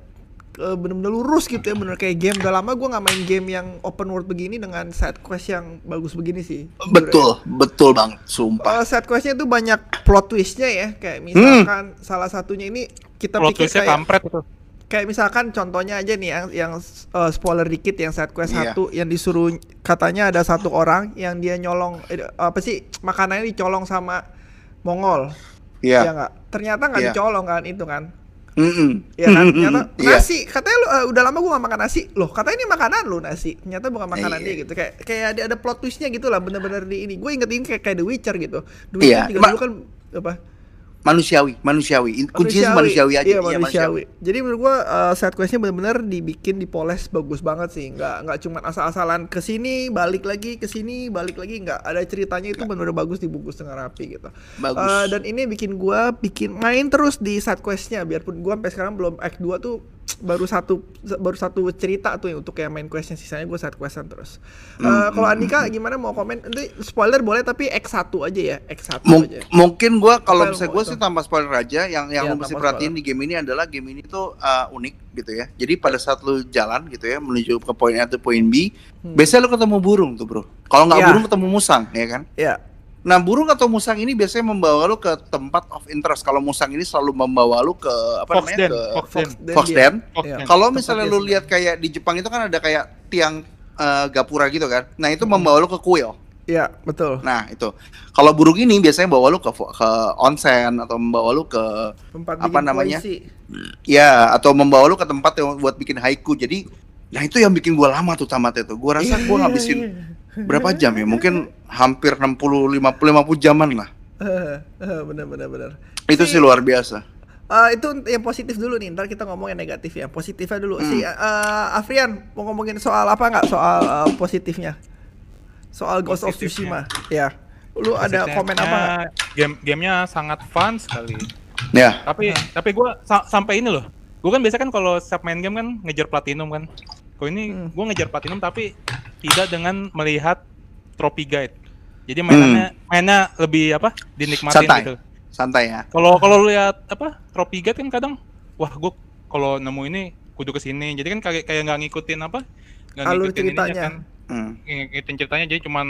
Eh, bener-bener lurus gitu ya, bener kayak game. Udah lama gue nggak main game yang open world begini dengan side quest yang bagus begini sih. Betul, betul banget, sumpah. Uh, side questnya tuh banyak plot twistnya ya kayak misalkan salah satunya ini kita Plot pikir twistnya kayak kampret itu. kayak misalkan contohnya aja nih yang yang uh, spoiler dikit yang side quest Iya. satu yang disuruh katanya ada satu orang yang dia nyolong eh, apa sih makanannya dicolong sama Mongol. Iya. Ya nggak? Ternyata nggak Iya. dicolong kan itu kan. Mm-mm. Ya kan? Ternyata Iya. nasi. Katanya lu eh, udah lama gua gak makan nasi. Loh, katanya ini makanan lu nasi. Ternyata bukan makanan Iya. dia gitu. Kayak kayak ada ada plot twistnya gitu lah bener-bener di ini. Gue ingetin kayak kayak The Witcher gitu. The Witcher Iya, juga ma- dulu kan apa? Manusiawi, manusiawi. In- Kuncinya manusiawi aja. Iya, manusiawi. Jadi menurut gua uh, side questnya benar-benar dibikin dipoles bagus banget sih. Nggak nggak cuma asal-asalan ke sini balik lagi ke sini balik lagi nggak ada ceritanya itu benar-benar bagus dibungkus dengan rapi gitu. Bagus. Uh, dan ini bikin gua bikin main terus di side questnya biarpun gua sampai sekarang belum act 2 tuh baru satu baru satu cerita tuh yang untuk kayak main questnya sisanya gue side questan terus. Uh, kalau Andika gimana mau komen? Nanti spoiler boleh tapi X1 aja ya, X1 Mung- aja. mungkin gua kalau yang gue sih tanpa spoiler aja yang yang Iya, lu mesti perhatiin di game ini adalah game ini tuh uh, unik gitu ya jadi pada saat lu jalan gitu ya menuju ke poin A atau poin B Hmm. biasanya lu ketemu burung tuh bro kalau nggak Iya. burung ketemu musang ya kan Ya. Nah burung atau musang ini biasanya membawa lu ke tempat of interest kalau musang ini selalu membawa lu ke apa Fox namanya Den, ke Fox Den. Den Fox dia. Den. Fox Iya. Den. kalau misalnya lu lihat kayak di Jepang itu kan ada kayak tiang uh, gapura gitu kan nah itu membawa lu ke kuil Iya, betul. Nah itu, kalau burung ini biasanya bawa lu ke ke onsen atau membawa lu ke Tempat apa bikin namanya? puisi. ya atau membawa lu ke tempat yang buat bikin haiku. Jadi, nah itu yang bikin gua lama tuh tamat itu. Gua rasa gua Iya, ngabisin iya. Berapa jam ya? Mungkin hampir 60 50 50 jaman lah. bener bener bener. Itu sih luar biasa. Eh, itu yang positif dulu nih, ntar kita ngomong yang negatif ya. Positifnya dulu. Hmm. Si eh, Afrian mau ngomongin soal apa nggak? Soal eh, positifnya. Soal Ghost of. Tsushima. Ya. Lu ada Positifnya, komen apa nggak? Game gamenya sangat fun sekali. Ya, Tapi tapi gua sa- sampai ini loh. Gua kan biasa kan kalau setiap main game kan ngejar platinum kan. Kalau ini Hmm. gua ngejar platinum tapi tidak dengan melihat trophy guide. Jadi mainannya mainnya lebih apa? dinikmatin Santai. gitu. santai ya. Kalau kalau lu lihat apa? trophy guide kan kadang wah gua kalau nemu ini kudu ke sini. Jadi kan kayak kayak nggak ngikutin apa? Nggak ngikutin ininya ceritanya. kan. Hmm. Ngikutin ceritanya jadi cuman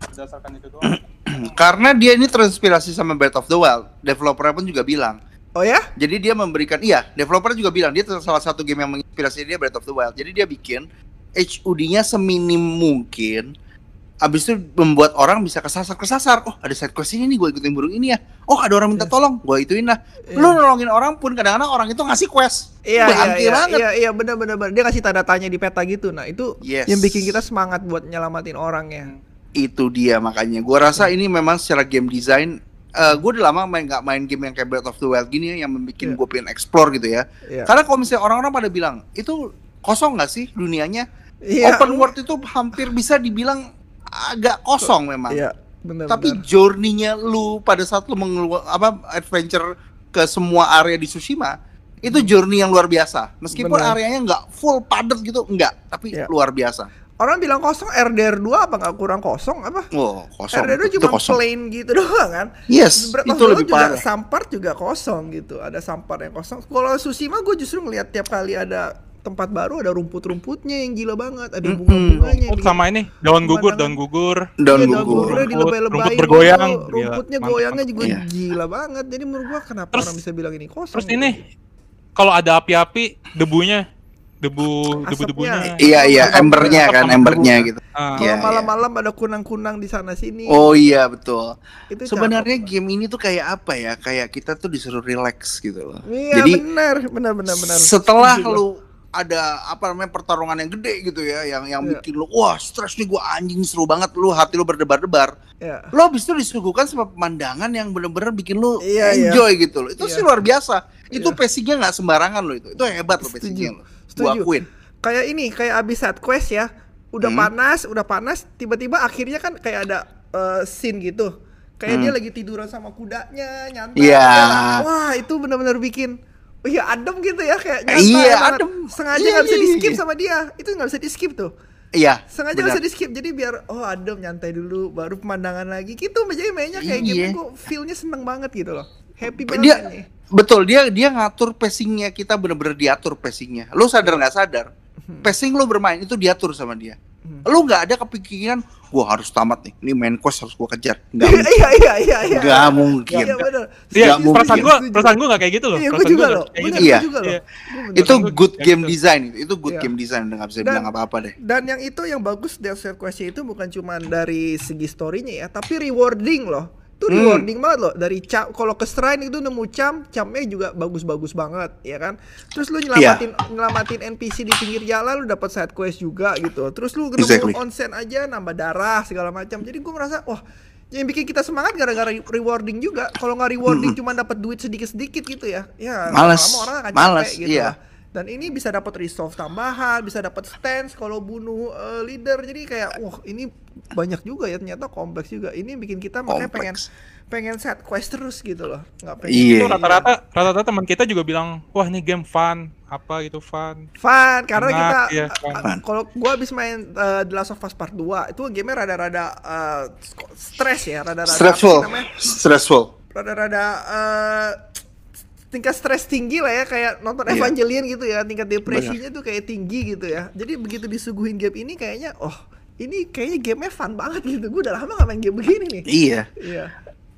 berdasarkan itu doang. [CLEARS THROAT] Karena dia ini terinspirasi sama Breath of the Wild. Developernya pun juga bilang. Oh ya? Jadi dia memberikan, iya, developer juga bilang dia salah satu game yang menginspirasi dia Breath of the Wild. Jadi dia bikin HUD-nya seminim mungkin. Abis itu membuat orang bisa kesasar-kesasar. Oh, ada side quest ini nih, gue ikutin burung ini ya. Oh, ada orang minta tolong, gue ituin lah. Iya. Lu nolongin orang pun kadang-kadang orang itu ngasih quest. Iya, iya, iya, banget. iya, iya, bener, bener, bener. Dia kasih tanda tanya di peta gitu. Nah, itu Yes. yang bikin kita semangat buat nyelamatin orangnya. Itu dia makanya. Gue rasa ini memang secara game design eh gue udah lama main nggak main game yang kayak Breath of the Wild gini ya, yang membuat Iya. gue pengen explore gitu ya. Iya. Karena kalau misalnya orang-orang pada bilang itu kosong nggak sih dunianya? Iya. Open world itu hampir bisa dibilang agak kosong memang. Iya, bener, Tapi journey-nya lu pada saat lu mengeluar apa adventure ke semua area di Tsushima itu journey yang luar biasa. Meskipun Hmm. Bener. areanya nggak full padat gitu, enggak, tapi Iya. luar biasa. Orang bilang kosong, RDR 2 apa nggak kurang kosong apa? Wow, kosong. RDR 2 itu cuma kosong. plain gitu [LAUGHS] doang kan? Yes, of itu lebih juga parah. Sampart juga kosong gitu. Ada sampart yang kosong. Kalau Tsushima gue justru ngeliat tiap kali ada tempat baru ada rumput-rumputnya yang gila banget, ada bunga-bunganya. Oh, bikin- sama ini daun gugur, daun gugur. Daun Iya, gugur. Rumput- dilebay-lebayin rumput bergoyang. gitu. Gila, Rumputnya mantap, goyangnya mantap. juga Iya. gila banget. Jadi menurut gua kenapa Terus- orang bisa bilang ini kosong? Terus gitu. ini kalau ada api-api, debunya, debu, Asapnya. debu-debunya. Iya iya, embernya kan, embernya debu. gitu. Ah, Kalau Iya, malam-malam ada kunang-kunang di sana sini. Oh iya betul. itu Sebenarnya cakep. game ini tuh kayak apa ya? Kayak kita tuh disuruh relax gitu loh. Iya Jadi benar, benar benar benar. setelah Setuju lu ada apa namanya pertarungan yang gede gitu ya, yang yang Iya. bikin lu wah stres nih gua anjing seru banget lu hati lu berdebar-debar. ya. Lo habis itu disuguhkan sama pemandangan yang bener-bener bikin lu Iya, iya. enjoy gitu loh. Itu Iya. sih luar biasa. Itu Iya. pacingnya nggak sembarangan loh itu. Itu hebat loh Setuju. pacingnya lo. Setuju. Gua akuin. Kayak ini, kayak abis side quest ya. Udah Hmm. panas, udah panas, tiba-tiba akhirnya kan kayak ada eh, scene gitu. Kayak Hmm. dia lagi tiduran sama kudanya, nyantai. Iya. Ya, Wah, itu benar-benar bikin Oh iya adem gitu ya kayak nyantai Iya, banget. adem. Sengaja Iya, nggak bisa iya, di skip iya. sama dia. Itu nggak bisa di skip tuh. Iya. Sengaja nggak bisa di skip. Jadi biar oh adem nyantai dulu, baru pemandangan lagi. Gitu. Jadi mainnya kayak Iya. gitu. Kok feelnya seneng banget gitu loh. Happy banget dia mainnya. betul dia dia ngatur pacingnya kita bener-bener diatur pacingnya lo sadar nggak sadar Hmm. pacing lo bermain itu diatur sama dia Lu nggak ada kepikiran, gua harus tamat nih. Ini main quest harus gua kejar. Nggak [LAUGHS] mungkin. Iya iya iya iya. Nggak mungkin. Iya benar. Iya, perasaan gua, perasaan gua nggak kayak gitu loh. Iya, juga loh. Bener, gitu. Iya. juga loh. Iya. Gua bener. Itu gua good kayak game design. Itu good Iya. game design. Udah nggak bisa Dan- bilang apa-apa deh. Dan yang itu yang bagus dari Quest itu bukan cuma dari segi story-nya ya, tapi rewarding loh. Itu Hmm. rewarding banget loh. Dari cam, kalau ke shrine itu nemu cam, camnya juga bagus-bagus banget, ya kan? Terus lu Iya. nyelamatin nyelamatin NPC di pinggir jalan, lu dapat side quest juga gitu. Terus lu nemu Exactly. onsen aja, nambah darah segala macam. Jadi gua merasa, wah, yang bikin kita semangat gara-gara rewarding juga. Kalau nggak rewarding cuma dapat duit sedikit-sedikit gitu ya, ya Males. lama-lama orang akan Males, capek gitu iya. lah. Dan ini bisa dapat resolve tambahan, bisa dapat stance kalau bunuh eh, leader. Jadi kayak, wah ini banyak juga ya ternyata kompleks juga. Ini bikin kita makanya pengen Kompleks. pengen set quest terus gitu loh. Nggak pengen Iya. Itu rata-rata rata-rata teman kita juga bilang, "Wah, ini game fun." Apa gitu fun. fun karena Enak, kita iya, a- fun. a- kalau gua habis main eh, The Last of Us Part 2 itu gamenya rada-rada eh, stress ya, rada-rada Stressful. Stressful. rada-rada eh, tingkat stres tinggi lah ya kayak nonton Iya. Evangelion gitu ya tingkat depresinya tuh kayak tinggi gitu ya jadi begitu disuguhin game ini kayaknya oh ini kayaknya gamenya fun banget gitu gue udah lama gak main game begini nih Iya. iya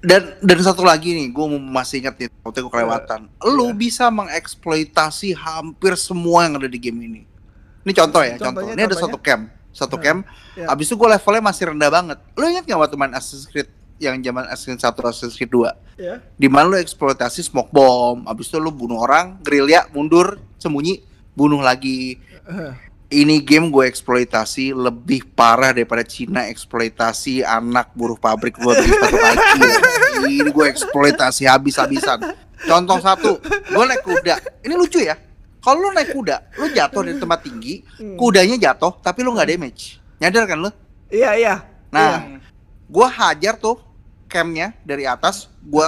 Dan dan satu lagi nih, gue masih ingat nih, waktu gue kelewatan. Lu Iya. bisa mengeksploitasi hampir semua yang ada di game ini. Ini contoh ya, contoh. Contohnya, Ini ada contohnya? satu camp, satu camp. Iya. Abis itu gue levelnya masih rendah banget. Lu ingat nggak waktu main Assassin's Creed yang zaman Assassin's 1 Assassin's Creed 2? ya Di mana lu eksploitasi smoke bomb, abis itu lu bunuh orang, gerilya, mundur, sembunyi, bunuh lagi. Ini game gue eksploitasi lebih parah daripada Cina eksploitasi anak buruh pabrik buat beli sepatu kaki. Ini gue eksploitasi habis-habisan. Contoh satu, gue naik kuda. Ini lucu ya. Kalau lu naik kuda, lu jatuh dari tempat tinggi, kudanya jatuh, tapi lu nggak damage. Nyadar kan lu? iya iya Nah, gue hajar tuh campnya dari atas, gue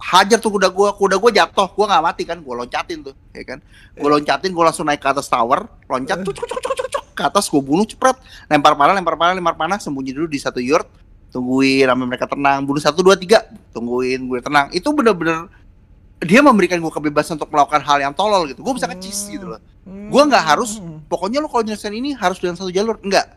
hajar tuh kuda gue, kuda gue jatuh, gue nggak mati kan, gue loncatin tuh, ya kan? Gue loncatin, gue langsung naik ke atas tower, loncat, cuk, cuk, cuk, cuk, cuk, cuk, ke atas gue bunuh cepet, lempar panah, lempar panah, lempar panah, sembunyi dulu di satu yurt, tungguin sampai mereka tenang, bunuh satu dua tiga, tungguin gue tenang, itu bener-bener dia memberikan gue kebebasan untuk melakukan hal yang tolol gitu, gue bisa nge-cheese gitu loh. Gue nggak harus, pokoknya lo kalau nyelesain ini harus dengan satu jalur, enggak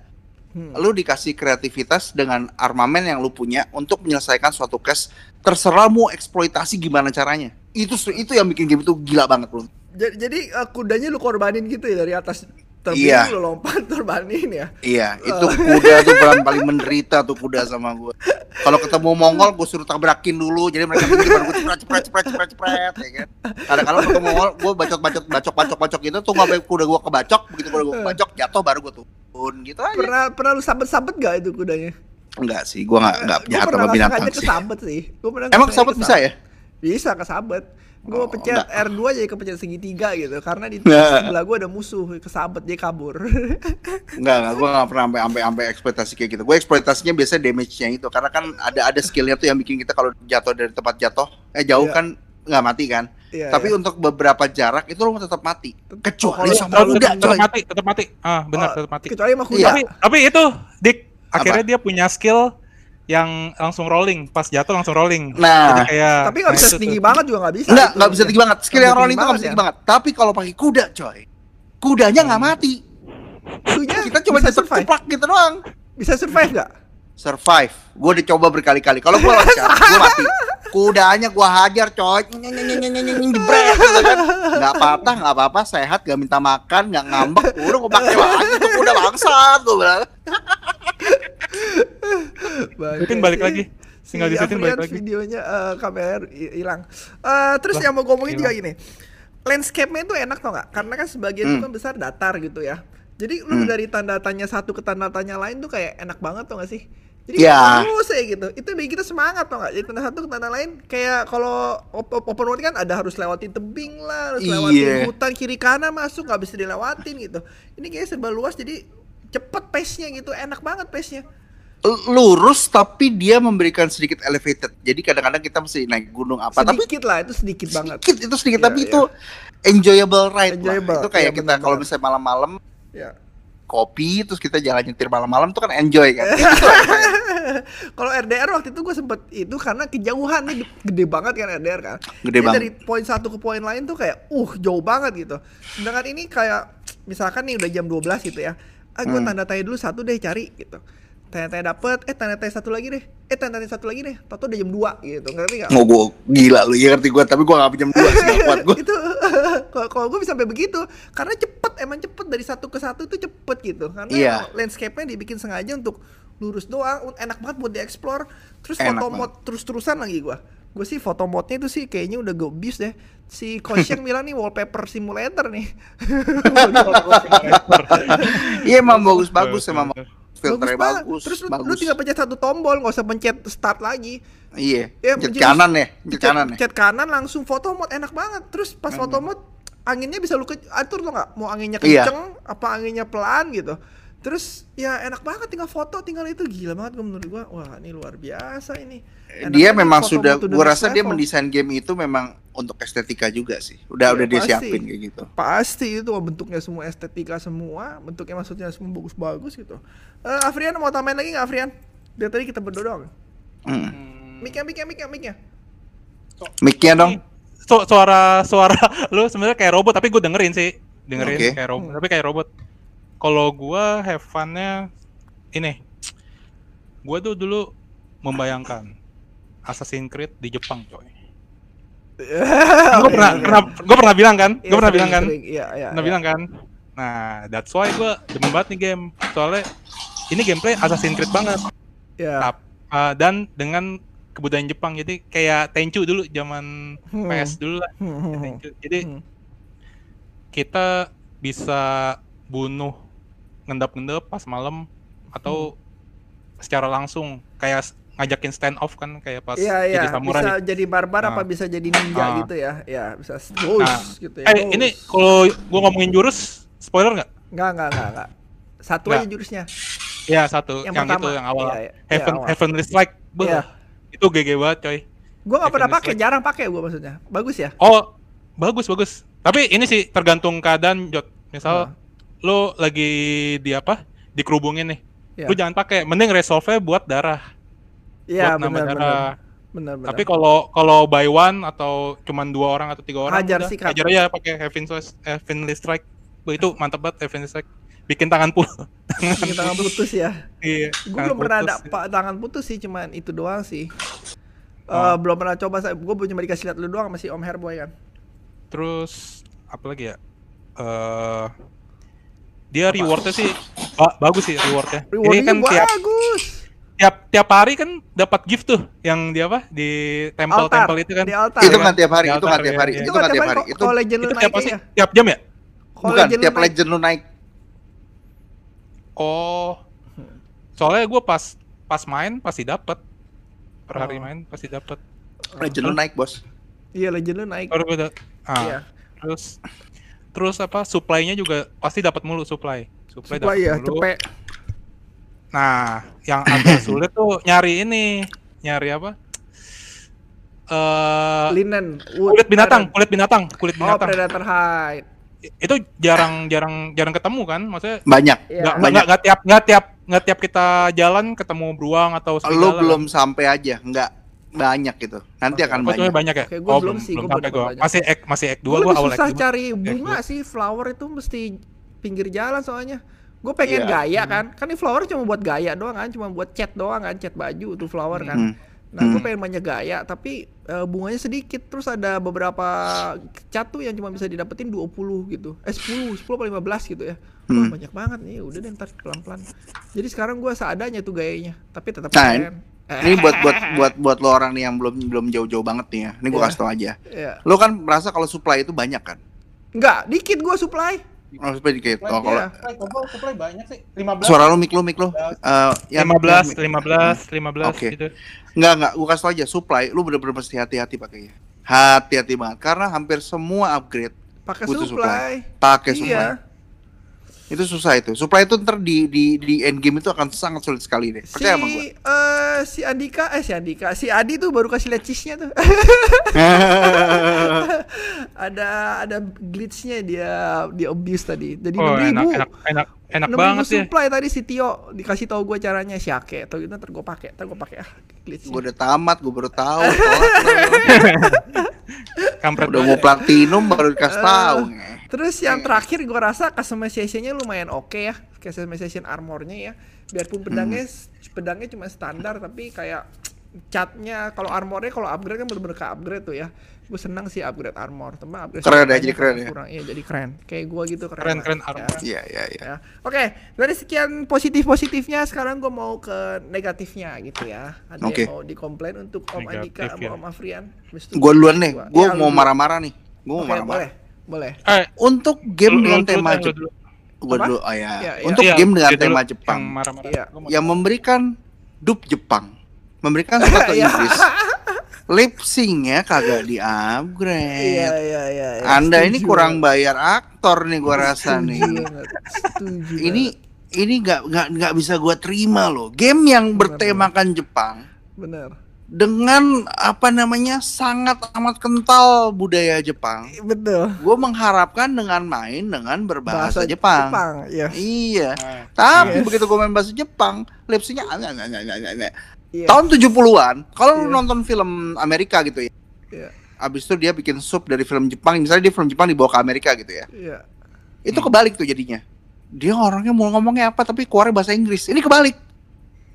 Hmm. lu dikasih kreativitas dengan armamen yang lu punya untuk menyelesaikan suatu case. Terserah mau eksploitasi gimana caranya. Itu itu yang bikin game itu gila banget bro. Jadi, jadi eh, kudanya lu korbanin gitu ya dari atas terbang Iya. lu lompat [LAUGHS] korbanin ya? Iya itu kuda tuh paling paling menderita tuh kuda sama gue kalau ketemu Mongol gue suruh tabrakin dulu jadi mereka pikir baru gue cepret cepret cepret cepret cepret ya kan? Kadang-kadang ketemu Mongol gue bacot bacot bacok bacok bacok gitu tunggu sampai kuda gue kebacok begitu kuda gue kebacok jatuh baru gue turun gitu aja. Pernah pernah lu sabet-sabet gak itu kudanya? Enggak sih gue nggak nggak Gua jahat sama binatang sih. kesabet sih. Gua pernah emang kesabet bisa ya? Bisa kesabet. Gue Oh, pencet enggak. R2 jadi kepencet segitiga gitu karena di Nah. sebelah gue ada musuh kesabet dia kabur. [LAUGHS] Enggak, enggak, gue gak pernah sampai sampai sampai eksploitasi kayak gitu. Gue eksploitasinya biasanya damage-nya itu, karena kan ada ada skillnya tuh yang bikin kita kalau jatuh dari tempat jatuh, eh jauh Iya. kan nggak mati kan. Iya, Tapi iya. untuk beberapa jarak itu lo tetap mati. Kecuali kalau- sama kalau kuda, tetap mati, tetap mati. Ah, benar, Oh, tetap mati. Kecuali sama kuda. Tapi tapi itu Dik akhirnya Apa? dia punya skill yang langsung rolling, pas jatuh langsung rolling. Nah. Jadi kayak Tapi nggak bisa Nah, tuh. banget juga nggak bisa. Enggak, itu. enggak bisa tinggi banget. Skill Nggak yang rolling itu tinggi nggak bisa tinggi banget banget. Tapi kalau pakai kuda, coy. Kudanya nggak mati. Kudunya Kita cuma bisa survive. ceplak gitu doang. Bisa survive nggak? Survive. Gue udah coba berkali-kali. Kalau gue loncat, gue [LAUGHS] mati. Kudanya gue hajar, coy. Jebret, gitu kan. Nggak patah, nggak apa-apa. Sehat, gak minta makan, nggak ngambek. Udah gue pakai lagi kuda bangsat. Gue bilang. Mungkin balik lagi. Tinggal si disitin balik Afrian lagi. videonya eh, kamera hi- hilang. Eh, terus Lah, yang mau ngomongin juga gini. Landscape-nya itu enak tau nggak? Karena kan sebagian itu Hmm. kan besar datar gitu ya. Jadi lu Hmm. dari tanda tanya satu ke tanda tanya lain tuh kayak enak banget tau gak sih? Jadi Ya. terus ya gitu. Itu bikin kita semangat tau gak? Jadi tanda satu ke tanda lain kayak kalau op- op- open world kan ada harus lewatin tebing lah, harus lewatin Iya. hutan kiri kanan masuk nggak bisa dilewatin gitu. Ini kayak serba luas jadi cepet pace-nya gitu, enak banget pace-nya. Lurus, tapi dia memberikan sedikit elevated. Jadi kadang-kadang kita mesti naik gunung apa. Tapi sedikit lah itu sedikit banget sedikit itu sedikit Iya, tapi iya. itu enjoyable ride Enjoyable, lah. itu kayak iya, kita kalau misalnya malam-malam ya kopi terus kita jalan nyetir malam-malam tuh kan enjoy kan [LAUGHS] kalau RDR waktu itu gue sempet itu karena kejauhan nih gede banget kan RDR kan Gede Jadi banget. dari poin satu ke poin lain tuh kayak uh jauh banget gitu sedangkan ini kayak misalkan nih udah jam 12 gitu ya ah gue Hmm. tanda tanya dulu satu deh cari gitu. Tanya tanya dapet eh tanda tanya satu lagi deh. Eh tanda tanya satu lagi deh. Tau udah jam 2 gitu. Ngerti gak Mau gue gila lu ya ngerti gue, tapi gue gak pinjam dua [LAUGHS] sih gak kuat gue. itu [LAUGHS] kalau gue bisa sampai begitu. Karena cepet emang cepet dari satu ke satu itu cepet gitu. Karena Iya. landscape-nya dibikin sengaja untuk lurus doang enak banget buat dieksplor. Terus Enak foto mode terus-terusan lagi gue gue sih foto mode-nya itu sih kayaknya udah gue abuse deh si Kosheng [LAUGHS] bilang nih wallpaper simulator nih [LAUGHS] Iya emang bagus-bagus emang filternya banget. bagus, terus lu, bagus. lu tinggal pencet satu tombol nggak usah pencet start lagi Iya, Ya, pencet kanan ya, pencet kanan ya. pencet kanan langsung foto mode enak banget terus pas foto mode anginnya bisa lu ke- atur tuh nggak mau anginnya Iya. kenceng apa anginnya pelan gitu terus ya enak banget tinggal foto tinggal itu gila banget gua menurut gua wah ini luar biasa ini Enak Dia memang foto sudah, gua rasa dia level. mendesain game itu memang untuk estetika juga sih. Udah Iya, udah dia pasti. siapin kayak gitu. pasti itu bentuknya semua estetika semua bentuknya maksudnya semua bagus-bagus gitu Eh Afrian mau tambahin lagi nggak Afrian dari tadi kita berdua doang Hmm. mic-nya mic-nya mic-nya mic-nya Mic-nya dong. Su- suara suara [LAUGHS] lu sebenarnya kayak robot tapi gue dengerin sih dengerin Oke. kayak robot Hmm. tapi kayak robot kalau gua have fun-nya ini. Gua tuh dulu membayangkan Assassin's Creed di Jepang coy. [LAUGHS] Gue pernah pernah gue pernah bilang kan? Gue Iya, pernah bilang kan? iya iya pernah bilang kan? Nah that's why gue demen banget nih game. Soalnya ini gameplay Assassin's Creed banget. Tap- uh, dan dengan kebudayaan Jepang. Jadi kayak Tenchu dulu zaman Hmm. PS dulu lah. Tenchu. jadi Hmm. kita bisa bunuh ngendap-ngendap pas malam atau secara langsung kayak ngajakin stand off kan kayak pas Iya iya jadi samurai. bisa jadi barbar apa Nah. bisa jadi ninja Ah. gitu ya ya bisa ghost Nah, gitu ya eh ini kalau gua ngomongin jurus spoiler nggak? nggak nggak nggak nggak satu Nggak. aja jurusnya Ya satu Yang yang, pertama. itu yang awal Iya, iya. Heaven awal. Heavenly Strike. Beuh, Iya. Itu GG banget coy. gua nggak pernah pakai jarang pakai gua maksudnya bagus ya Oh, bagus bagus. Tapi ini sih tergantung keadaan Jot. Misal Nah. Lu lagi di apa? Dikerubungin nih. Iya. Lu jangan pakai, mending resolve-nya buat darah. iya nambah benar benar darah. benar benar Tapi kalau kalau by one atau cuman dua orang atau tiga orang Hajar udah, sikat. hajar aja pakai Heavenly Strike. Wah, itu mantap banget Heavenly Strike. Bikin tangan pul. [LAUGHS] Bikin tangan putus ya iya. gue belum pernah ada putus. pak tangan putus sih cuman itu doang sih Eh, Oh. belum pernah coba saya gue cuma dikasih lihat lu doang masih Om Herboy kan Terus apa lagi ya? Eh dia rewardnya sih ba- bagus sih rewardnya. Ini rewardnya kan tiap bagus tiap tiap hari kan dapat gift tuh yang di apa di tempel altar tempel itu kan. di altar Itu ya. kan tiap hari, Di itu kan tiap hari, itu kan tiap hari. Itu kalau legend lu Itu naik tiap pasti ya tiap jam ya? Bukan tiap naik- legend lu naik. Oh. Soalnya gue pas pas main pasti dapat. Per hari Oh. main pasti dapat. Legend lu naik, Bos. iya legend lu naik Baru beda. Ah, iya terus terus apa supply-nya juga pasti dapat mulu supply. Supply, supaya dapat ya mulu. cepet Nah, yang agak [COUGHS] sulit tuh nyari ini, nyari apa? Eh linen wood, kulit binatang, iron. kulit binatang, kulit oh binatang. predator hide Itu jarang jarang jarang ketemu kan? Maksudnya Banyak. Iya. nggak banyak. nggak nggak tiap nggak tiap nggak tiap kita jalan ketemu beruang atau Lu serigala. belum sampai aja, enggak banyak gitu. Nanti akan Oh, banyak. banyak ya? Oke, gua oh, belum sih, sampai belum. Masih ek masih ek 2 gue awal susah ek dua. cari Ek bunga dua. sih flower itu mesti pinggir jalan soalnya gue pengen Iya. gaya kan kan ini flower cuma buat gaya doang kan cuma buat cat doang kan cat baju tuh flower kan Hmm. nah gue Hmm. pengen banyak gaya tapi eh, bunganya sedikit terus ada beberapa cat tuh yang cuma bisa didapetin 20 gitu eh 10 10 apa 15 gitu ya Wah, Hmm. banyak banget nih udah deh ntar pelan-pelan jadi sekarang gue seadanya tuh gayanya tapi tetap Nah, keren Ini buat buat buat buat lo orang nih yang belum belum jauh-jauh banget nih ya. Ini gua Iya. kasih tau aja. ya. Lo kan merasa kalau supply itu banyak kan? Enggak, dikit gue supply Oh, supply dikit. Oh, kalau Iya. supply, supply banyak sih. 15. suara lo mik lo mik lo. Eh, yang- 15, yang- 15, 15 Oke. gitu. Enggak, enggak, gua kasih tau aja, supply lu bener-bener mesti hati-hati pakainya. Hati-hati banget karena hampir semua upgrade pakai Butuh supply. pakai supply. Iya. Itu susah itu. Supply itu ntar di di di end game itu akan sangat sulit sekali deh. Si Percaya sama gua. eh si Andika eh si Andika, si Adi tuh baru kasih lihat cheese-nya tuh. [LAUGHS] ada ada glitch-nya dia di abuse tadi. Jadi Oh, 6000. enak, enak, enak, enak 6000 banget ya. supply tadi si Tio dikasih tahu gue caranya Syake atau gitu ntar gue pakai, ntar gue pakai ah glitch. Gua udah tamat, gua baru tahu. [LAUGHS] Kampret udah mau platinum baru dikasih tahu. Terus yang terakhir gue rasa customization-nya lumayan oke ya. customization armornya ya. Biarpun pedangnya Hmm. pedangnya cuma standar tapi kayak catnya kalau armornya kalau upgrade kan bener-bener ke upgrade tuh ya. Gue senang sih upgrade armor, teman upgrade Keren ya, senjatanya jadi keren ya. kurang. Iya, jadi keren. Kayak gua gitu keren. Keren, lah. keren Ya. armor. Iya, iya, iya. Ya. Oke, dari sekian positif-positifnya sekarang gue mau ke negatifnya gitu ya. Ada Oke. yang mau dikomplain untuk Om Andika Negatif sama ya. Om Afrian? Gue duluan nih. gua. Gue Iya, lu mau marah-marah nih. Gue mau marah-marah. Boleh. Eh, Untuk game lu- dengan tema lu Jepang. Apa? dulu, oh ya. Iya, iya. Untuk Iya, game dengan tema yang Jepang. marah-marah. Iya. Gua mau- Yang memberikan dub Jepang. Memberikan sepatu [LAUGHS] Iya. Inggris. [LAUGHS] Lip sync-nya kagak di-upgrade. Iya, iya, iya. iya. Anda ini Setuju kurang banget. bayar aktor nih gua rasa Setuju nih. Setuju Ini ini nggak nggak nggak bisa gua terima loh. Game yang bertemakan Jepang bener. Dengan apa namanya sangat amat kental budaya Jepang. Betul. Gue mengharapkan dengan main dengan berbahasa Bahasa Jepang. Jepang, iya. Iya. Nah, Tapi Yes. begitu gue main bahasa Jepang, lipsnya aneh, aneh, aneh, aneh, aneh. Iya. tahun 70-an. Kalau lu Iya. nonton film Amerika gitu ya. Iya. Abis itu dia bikin sub dari film Jepang, misalnya dia film Jepang dibawa ke Amerika gitu ya. Iya. Itu kebalik tuh jadinya. Dia orangnya mau ngomongnya apa tapi keluarnya bahasa Inggris. Ini kebalik.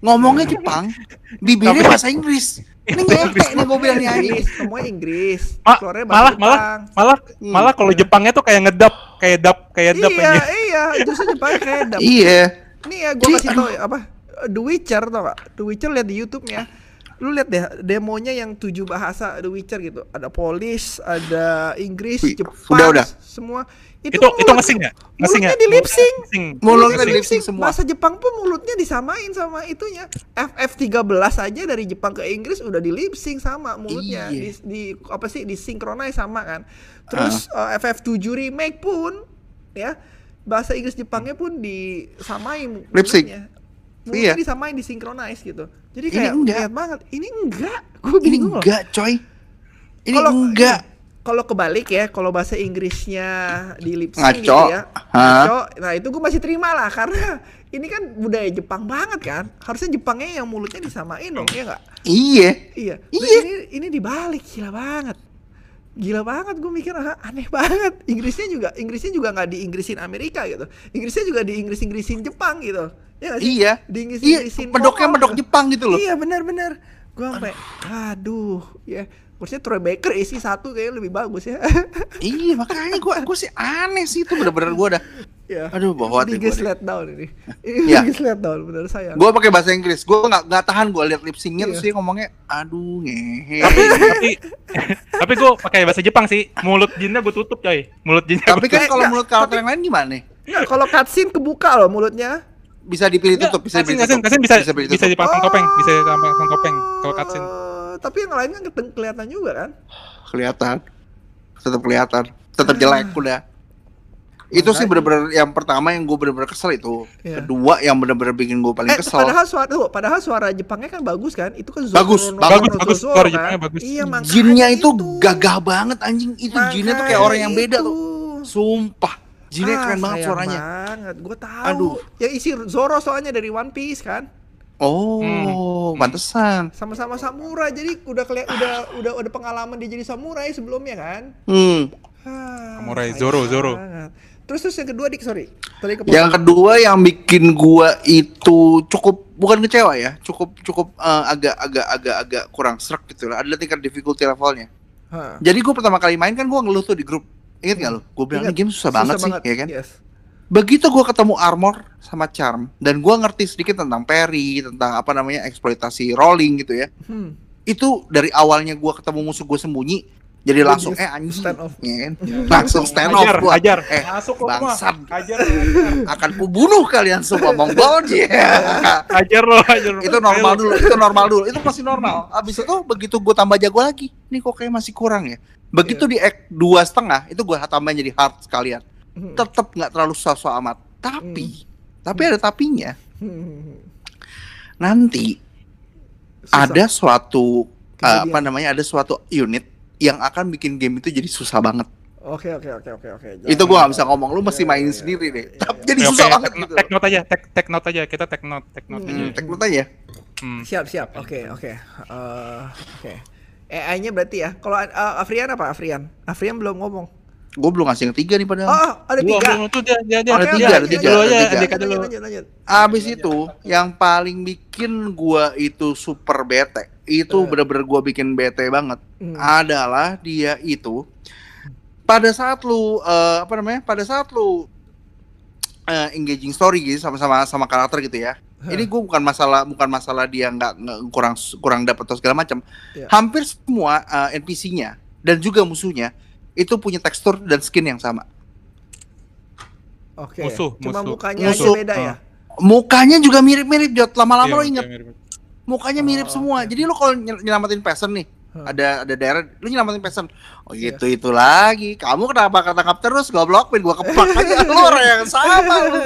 Ngomongnya Jepang, bibirnya Tapi- bahasa Inggris. Ini ngepek nih gue bilang nih. Inggris, semuanya Inggris. Ma- Keluarnya malah malah malah Hmm. malah kalau Jepangnya tuh kayak ngedap kayak dap kayak dap Iya, aja. iya, justru Jepang kayak dap. Iya. Nih ya, gue kasih tau ya, apa The Witcher tau gak? The Witcher lihat di YouTube-nya. Lu lihat deh demonya yang tujuh bahasa The Witcher gitu. Ada Polish, ada Inggris, Wih, Jepang, udah, udah. semua. Itu itu mulut- ngesing ya? Ngesing ya? Mulutnya di lip sync. Mulutnya di lip sync semua. Bahasa Jepang pun mulutnya disamain sama itunya. FF13 aja dari Jepang ke Inggris udah di lip sync sama mulutnya. Di, Iya. di apa sih di synchronize sama kan. Terus uh, FF7 remake pun ya bahasa Inggris Jepangnya pun disamain Lip sync. Mulutnya. Mulutnya Iya. disamain di synchronize gitu. Jadi Ini kayak enggak. lihat banget. Ini enggak. [LAUGHS] Gue Ini bingung loh. enggak, coy. Ini Kalau enggak. Kalau kebalik ya, kalau bahasa Inggrisnya di lip sync Ngaco. gitu ya. Ngaco. Nah, itu gue masih terima lah karena ini kan budaya Jepang banget kan. Harusnya Jepangnya yang mulutnya disamain dong, ya enggak? Iya. Iya. Nah, Iya. Ini ini dibalik gila banget. Gila banget gue mikir ah, aneh banget. Inggrisnya juga Inggrisnya juga nggak di Inggrisin Amerika gitu. Inggrisnya juga di Inggris Inggrisin Jepang gitu. Ya? Iya. Di Inggris Iya, Inggrisin medoknya medok gitu. Jepang gitu loh. Iya benar-benar. Gue sampai aduh ya. Harusnya Troy Baker isi satu kayaknya lebih bagus ya. Iya, makanya gua gua sih aneh sih itu bener-bener gua dah. Ya. Aduh, bawa hati Biggest gua deh. letdown ini. [LAUGHS] Iya. Ini biggest letdown bener sayang. Gua pakai bahasa Inggris. Gua nggak nggak tahan gua lihat lip sync-nya Iya. terus dia ngomongnya aduh ngehe. tapi tapi [LAUGHS] gue pakai bahasa Jepang sih. Mulut jinnya gue tutup coy. Mulut jinnya Tapi kan Eh, kalau menurut karakter tapi- yang lain gimana nih? Nggak, kalau cutscene kebuka loh mulutnya. Bisa dipilih tutup, bisa dipilih tutup. cutscene bisa dipilih bisa tutup. dipasang topeng, bisa dipasang topeng kalau cutscene. Oh, Tapi yang lain keteng- kelihatan juga kan? kelihatan. Tetap kelihatan. Tetap jelek [SIGHS] udah. Itu sih bener-bener yang pertama yang gue bener-bener kesel itu. Iya. Kedua yang bener-bener bikin gue paling Eh, kesel. padahal suara tuh, padahal suara Jepangnya kan bagus kan? Itu kan Zoro Bagus, no- bagus, no- bagus, Zoro suara kan? Jepangnya bagus. Iya, Jinnya itu gagah banget anjing. Itu jinnya tuh kayak orang yang beda itu. tuh. Sumpah. Jinnya Ah, keren banget sayang suaranya. banget, gue tahu. Aduh. Yang isi Zoro soalnya dari One Piece kan? Oh, Hmm. pantesan. Sama-sama samurai, jadi udah keli- udah udah udah pengalaman dia jadi samurai sebelumnya kan? Hmm. Ah, Samurai, Zoro, Zoro. banget. Terus terus yang kedua dik sorry, tadi ke Yang kedua yang bikin gua itu cukup bukan kecewa ya, cukup cukup eh, agak agak agak agak kurang serak gitu lah. Adalah tingkat difficulty levelnya. Hah. Jadi gua pertama kali main kan gua ngeluh tuh di grup. Ingat gak lo? Gue bilang ini game susah, banget sih, ya kan? Yes. Begitu gua ketemu armor sama charm dan gua ngerti sedikit tentang parry, tentang apa namanya eksploitasi rolling gitu ya. Hmm. Itu dari awalnya gua ketemu musuh gua sembunyi, jadi langsung eh anjing, stand off. ya kan? langsung stand off gua. hajar. Eh, Masuk lo bangsat. Hajar, akan kubunuh kalian semua dia. hajar lo, hajar lo. itu normal dulu, itu normal dulu, itu masih normal. Abis itu begitu gue tambah jago lagi, nih kok kayak masih kurang ya. Begitu di act dua setengah, itu gue tambahin jadi hard sekalian. Hmm. Tetap nggak terlalu susah amat. Tapi, tapi ada tapinya. Hmm. Nanti Susah. ada suatu uh, Kejadian. apa namanya, ada suatu unit yang akan bikin game itu jadi susah banget. Oke oke oke oke oke. itu gue nggak bisa ngomong, lu mesti Iya, mainin iya, sendiri iya, deh. iya, Tapi iya. jadi susah banget gitu. take note aja, take, take note aja, kita take note, take note aja. Hmm, take note aja. Hmm. Siap siap. Oke oke. Eh, Oke. AI-nya berarti ya. Kalau uh, Afrian apa Afrian? Afrian belum ngomong. Gue belum ngasih yang tiga nih padahal. Oh, ada tiga. belum, tuh dia, dia, dia. Ada tiga, ada tiga, Dulu ada dulu. lanjut, lanjut. Abis itu yang paling bikin gua itu super bete, itu Eh. bener-bener gua bikin bete banget Hmm. adalah dia itu pada saat lu eh, apa namanya? Pada saat lu eh, engaging story gitu sama-sama sama karakter gitu ya. Ini gue bukan masalah bukan masalah dia nggak kurang kurang dapat atau segala macam. Iya. Hampir semua eh, NPC-nya dan juga musuhnya itu punya tekstur dan skin yang sama. Oke. Musuh, Cuma musuh. mukanya Musuh. aja beda ya. Mukanya juga mirip-mirip Jot. Lama-lama Iya, lo inget mirip-mirip. mukanya mirip Oh, semua. Jadi lo kalau nyel- nyelamatin peasant nih, Hmm. ada ada daerah lu nyelamatin peasant. Oh Iya. gitu itu lagi. Kamu kenapa ketangkap terus goblok pin gua keplak aja [LAUGHS] lu orang yang sama lu.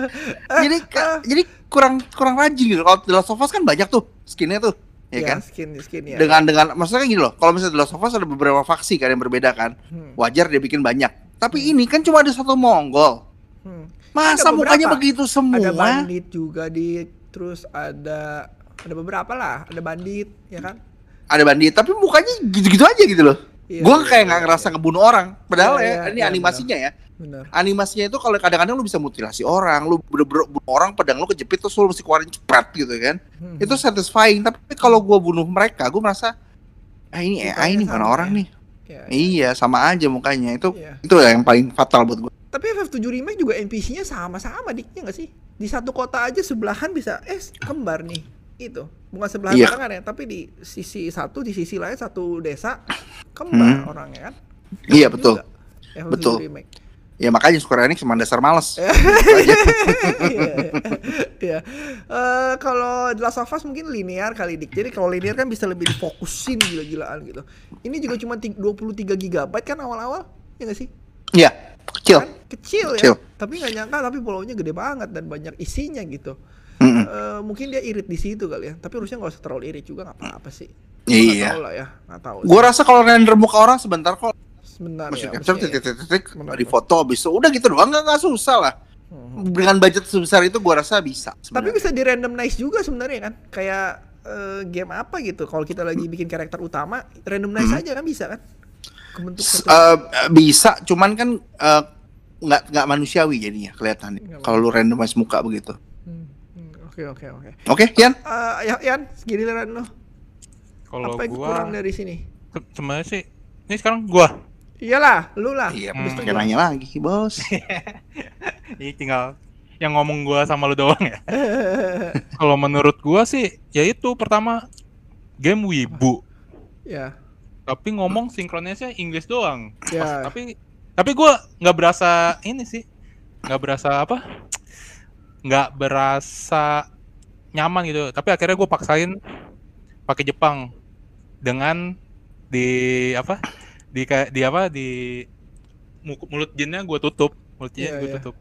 [LAUGHS] Jadi ka- jadi kurang kurang rajin gitu. Kalau The Last of Us kan banyak tuh skinnya tuh, ya Iya, kan? Skin skin ya. Dengan dengan maksudnya gini loh. Kalau misalnya The Last of Us ada beberapa faksi kan yang berbeda kan. Hmm. Wajar dia bikin banyak. Tapi ini kan cuma ada satu Mongol. Hmm. Masa Ada mukanya beberapa. begitu semua? Ada bandit juga di terus ada ada beberapa lah, ada bandit ya kan? ada bandit tapi mukanya gitu-gitu aja gitu loh. Iya, gua iya, kayak iya, nggak iya. ngerasa ngebunuh orang. Padahal Iya, ya, iya, ini iya, animasinya ya. Benar. Animasinya itu kalau kadang-kadang lu bisa mutilasi orang, lu bener-bener orang, pedang lu kejepit terus lu mesti keluarin cepet gitu kan. Hmm. Itu satisfying. Tapi kalau gua bunuh mereka, gua merasa ah ini Mukanya AI ini sama orang ya. nih. Ya, ya. Iya, sama aja mukanya. Itu Iya. itu yang paling fatal buat gua. Tapi FF7 Remake juga NPC-nya sama-sama diknya nggak sih? Di satu kota aja sebelahan bisa eh kembar nih. Itu. Bukan sebelahan Iya. barengan ya, tapi di sisi satu di sisi lain satu desa [LAUGHS] kembar Hmm. orangnya kan. Iya, Juga. betul. FF7 Betul. Remake. Ya makanya Square Enix cuma dasar males. [LAUGHS] Iya. Iya. Eh, kalau The Last of Us mungkin linear kali dik. Jadi kalau linear kan bisa lebih difokusin gila-gilaan gitu. Ini juga cuma ti- 23 GB kan awal-awal, ya nggak sih? Iya, kecil. Kan kecil, Kecil. ya. Tapi nggak nyangka tapi pulaunya gede banget dan banyak isinya gitu. Eh, mungkin dia irit di situ kali ya. Tapi harusnya nggak usah terlalu irit juga nggak apa-apa sih. Iya. Nggak tahu lah ya, nggak tahu. Gua rasa kalau render muka orang sebentar kok sebentar Motion ya. capture maksudnya ya. titik-titik Benar, di foto habis itu udah gitu doang nggak nggak susah lah Hmm. dengan budget sebesar itu gua rasa bisa Tapi sebenarnya. bisa di randomize juga sebenarnya kan. Kayak eh, game apa gitu. Kalau kita lagi bikin karakter utama, randomize Hmm. aja kan bisa kan? Kebentuk S- satu. eh, bisa cuman kan nggak nggak manusiawi jadinya kelihatannya kalau lu randomize muka begitu Hmm, hmm, Oke oke oke. oke Kian Eh, ya Yan, giliran lo. Kalau Apa yang gua kurang dari sini? se- sebenarnya sih ini sekarang gua. Iyalah, lu lah. iya gua. nanya lagi bos [LAUGHS] Ini tinggal yang ngomong gua sama lu doang ya. [LAUGHS] Kalau menurut gua sih ya itu pertama game wibu. ya. Tapi ngomong sinkronisnya Inggris doang. Ya. Tapi tapi gua nggak berasa ini sih. nggak berasa apa? nggak berasa nyaman gitu. Tapi akhirnya gue paksain pakai Jepang dengan di apa? Di kayak di apa? Di mu- mulut jinnya gue tutup, mulut jinnya Iya, gue iya. tutup.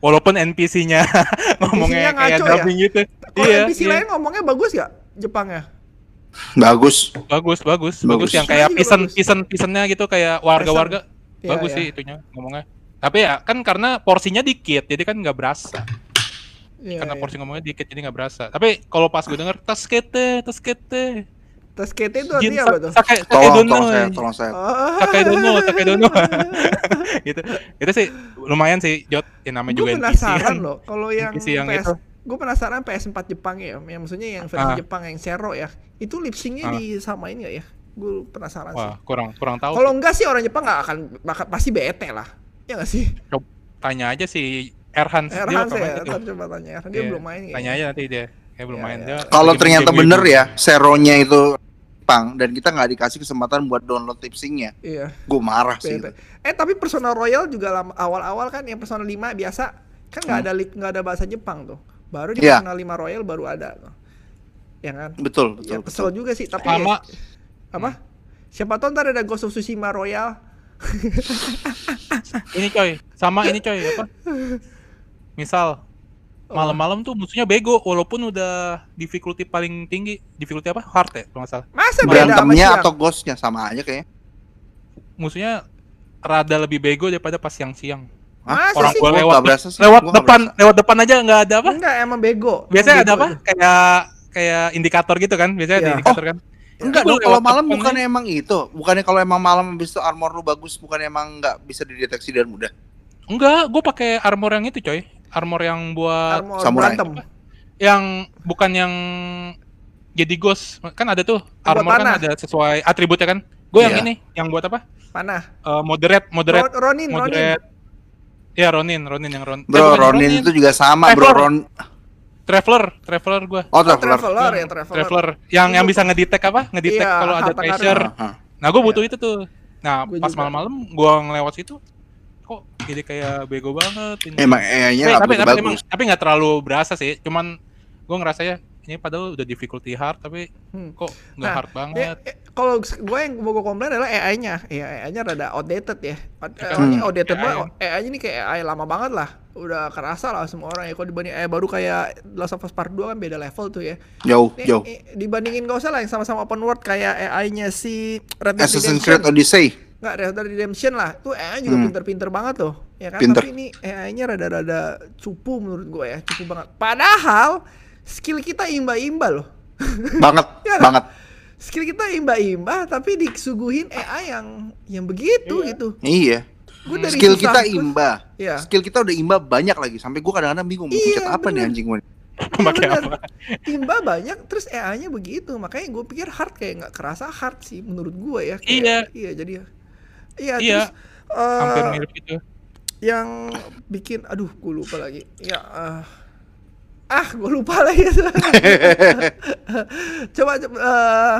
Walaupun NPC-nya [LAUGHS] ngomongnya NPC-nya kayak ngaco ya? dubbing gitu. Kalau Iya, NPC iya. lain ngomongnya bagus gak? Jepangnya? bagus bagus, bagus, bagus, Bagus. yang kayak bagus. pisan pisannya gitu kayak warga-warga. Iya, bagus iya. sih itunya ngomongnya. Tapi ya kan karena porsinya dikit, jadi kan nggak berasa. Iya, karena iya. porsi ngomongnya dikit jadi nggak berasa. Tapi kalau pas gue denger tas kete, tas kete. Tas kete itu artinya apa tuh? sakai sakai tolong dono. tolong saya tolong saya Oh. Sakai dono, sakai dono. [LAUGHS] gitu. Itu sih lumayan sih Jot, ya namanya juga Gue NPC penasaran kan. loh, kalau yang NPC yang PS, itu. gue penasaran PS4 Jepang ya, yang maksudnya yang versi Ah. Jepang yang Zero ya, itu lip syncnya Ah. disamain gak ya? Gue penasaran sih. Wah, kurang kurang tahu. Kalau sih. enggak sih orang Jepang nggak akan, bakal pasti bete lah, ya nggak sih? Coba tanya aja si Erhan, dia Erhan sih main ya, coba tanya Erhan, dia Iya, belum main Tanya aja nanti dia. Kayak belum Iya, main dia. kalau ternyata game bener ya seronya itu Jepang dan kita nggak dikasih kesempatan buat download tipsingnya Iya. gue marah sih bete. Eh tapi Persona Royal juga lama- awal-awal kan yang Persona 5 biasa kan nggak Hmm. ada nggak ada bahasa Jepang tuh. Baru di Iya. Persona 5 Royal baru ada tuh. Ya kan? betul Ya betul, kesel betul. juga sih tapi Sama. ya- apa? Siapa tahu ntar ada Ghost of Tsushima Royal. Ini coy, sama ini coy apa? [LAUGHS] Misal. Malam-malam tuh musuhnya bego walaupun udah difficulty paling tinggi, difficulty apa? Hard ya kalau nggak salah. Masa beda sama berantemnya atau ghostnya sama aja kayaknya Musuhnya rada lebih bego daripada pas siang-siang. Masa Orang sih? gua Gua lewat berasa sih, lewat gua depan, berasa. lewat depan aja nggak ada apa? Enggak emang bego. Biasanya Emang ada bego apa? itu. Kayak kayak indikator gitu kan? Biasanya ada Iya. indikator kan? Enggak Lu dong, kalau malam bukannya emang itu, bukannya kalau emang malam habis itu armor lu bagus, bukannya emang nggak bisa dideteksi dan mudah. Enggak, gue pakai armor yang itu coy. Armor yang buat Armor samurai. berantem. yang bukan yang jadi ghost. Kan ada tuh Buat armor kan ada sesuai atributnya kan. Gue yang Iya. ini, yang buat apa? Panah. Eh, moderate, moderate, Ro- Ronin, Ronin. moderate. Ya Ronin, Ronin yang Ron. eh, Bro, bukan Ronin itu juga sama, Bro. Traveler. Ron Traveler, Traveler gue. Oh, Oh, Traveler. Traveler ya, Traveler. Traveler yang yang bisa ngedetect apa? Ngedetect Iya, kalau ada treasure. Ah, ah. Nah, gue butuh itu tuh. Nah, Gua pas malam-malam gue ngelewat situ, kok jadi kayak bego banget ini. Emang AI-nya tapi, nggak tapi, begitu tapi, emang, tapi nggak terlalu berasa sih. Cuman gue ngerasa ya ini padahal udah difficulty hard tapi Hmm. kok nggak Nah, hard banget. Ya, eh, kalau gue yang mau gue komplain adalah AI-nya. Ya, AI-nya rada outdated ya. Eh, Hmm. ini outdated AI. banget. AI-nya ini kayak AI lama banget lah. Udah kerasa lah semua orang ya. Kalau dibanding AI baru kayak Last of Us Part 2 kan beda level tuh ya. Jauh, Nih, jauh. eh, dibandingin gak usah lah yang sama-sama open world kayak AI-nya si Red Dead Assassin's. Creed Odyssey. Nggak, Red Dead Redemption lah. Tuh AI juga Hmm. pinter-pinter banget tuh. Ya kan? Pinter. Tapi ini AI-nya rada-rada cupu menurut gue ya. Cupu banget. Padahal skill kita imba-imba loh. [LAUGHS] Banget, Iya kan? banget. skill kita imba-imba tapi disuguhin AI yang yang begitu gitu. Iya. Gue dari Skill kita gua- imba. Iya. Skill kita udah imba banyak lagi. Sampai gua kadang-kadang bingung mau Iya, pencet apa nih anjing gue. [LAUGHS] Pakai bener. apa? Imba banyak terus AI-nya begitu. Makanya gue pikir hard kayak nggak kerasa hard sih menurut gue ya. Kayak- Iya. Iya jadi Iya, Iya. terus eh, Hampir mirip gitu. yang bikin aduh gue lupa lagi. Ya eh, ah gue lupa [LAUGHS] lagi. coba coba eh,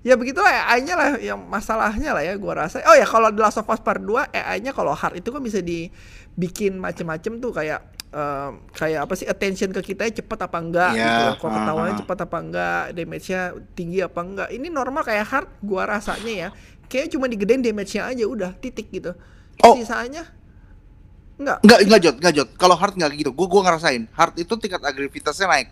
ya begitulah AI-nya lah yang masalahnya lah ya gua rasa. Oh ya kalau The Last of Us Part 2 AI-nya kalau hard itu kan bisa dibikin macem-macem tuh kayak em, kayak apa sih attention ke kita cepet apa enggak Iya, gitu. Kalau ah, ketawanya ah. cepet apa enggak, damage-nya tinggi apa enggak. Ini normal kayak hard gua rasanya ya. Kayak cuma digedein damage-nya aja udah titik gitu. Oh. Sisanya enggak. Enggak, enggak jod, enggak jod. Kalau hard enggak gitu. Gua gua ngerasain. Hard itu tingkat agresivitasnya naik.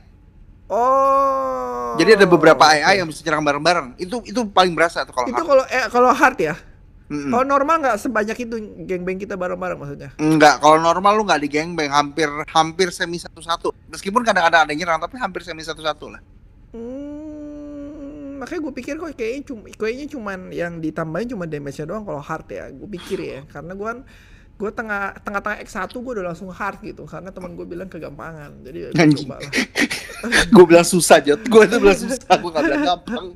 Oh. Jadi ada beberapa oke. AI yang bisa nyerang bareng-bareng. Itu itu paling berasa tuh kalau itu kalau eh, kalau hard ya. Mm-mm. Kalau normal nggak sebanyak itu geng-geng kita bareng-bareng maksudnya. Enggak, kalau normal lu nggak di gangbang, hampir hampir semi satu-satu. Meskipun kadang-kadang ada yang nyerang, tapi hampir semi satu-satu lah. Hmm, makanya gue pikir kok kayaknya cuma kayaknya cuman yang ditambahin cuma damage-nya doang kalau hard ya. Gue pikir ya, karena gue kan gue tengah tengah-tengah X1 gue udah langsung hard gitu karena teman gue bilang kegampangan. Jadi ya coba lah. [LAUGHS] gue bilang susah, Jod. Gue tuh bilang susah, gue gak bilang gampang.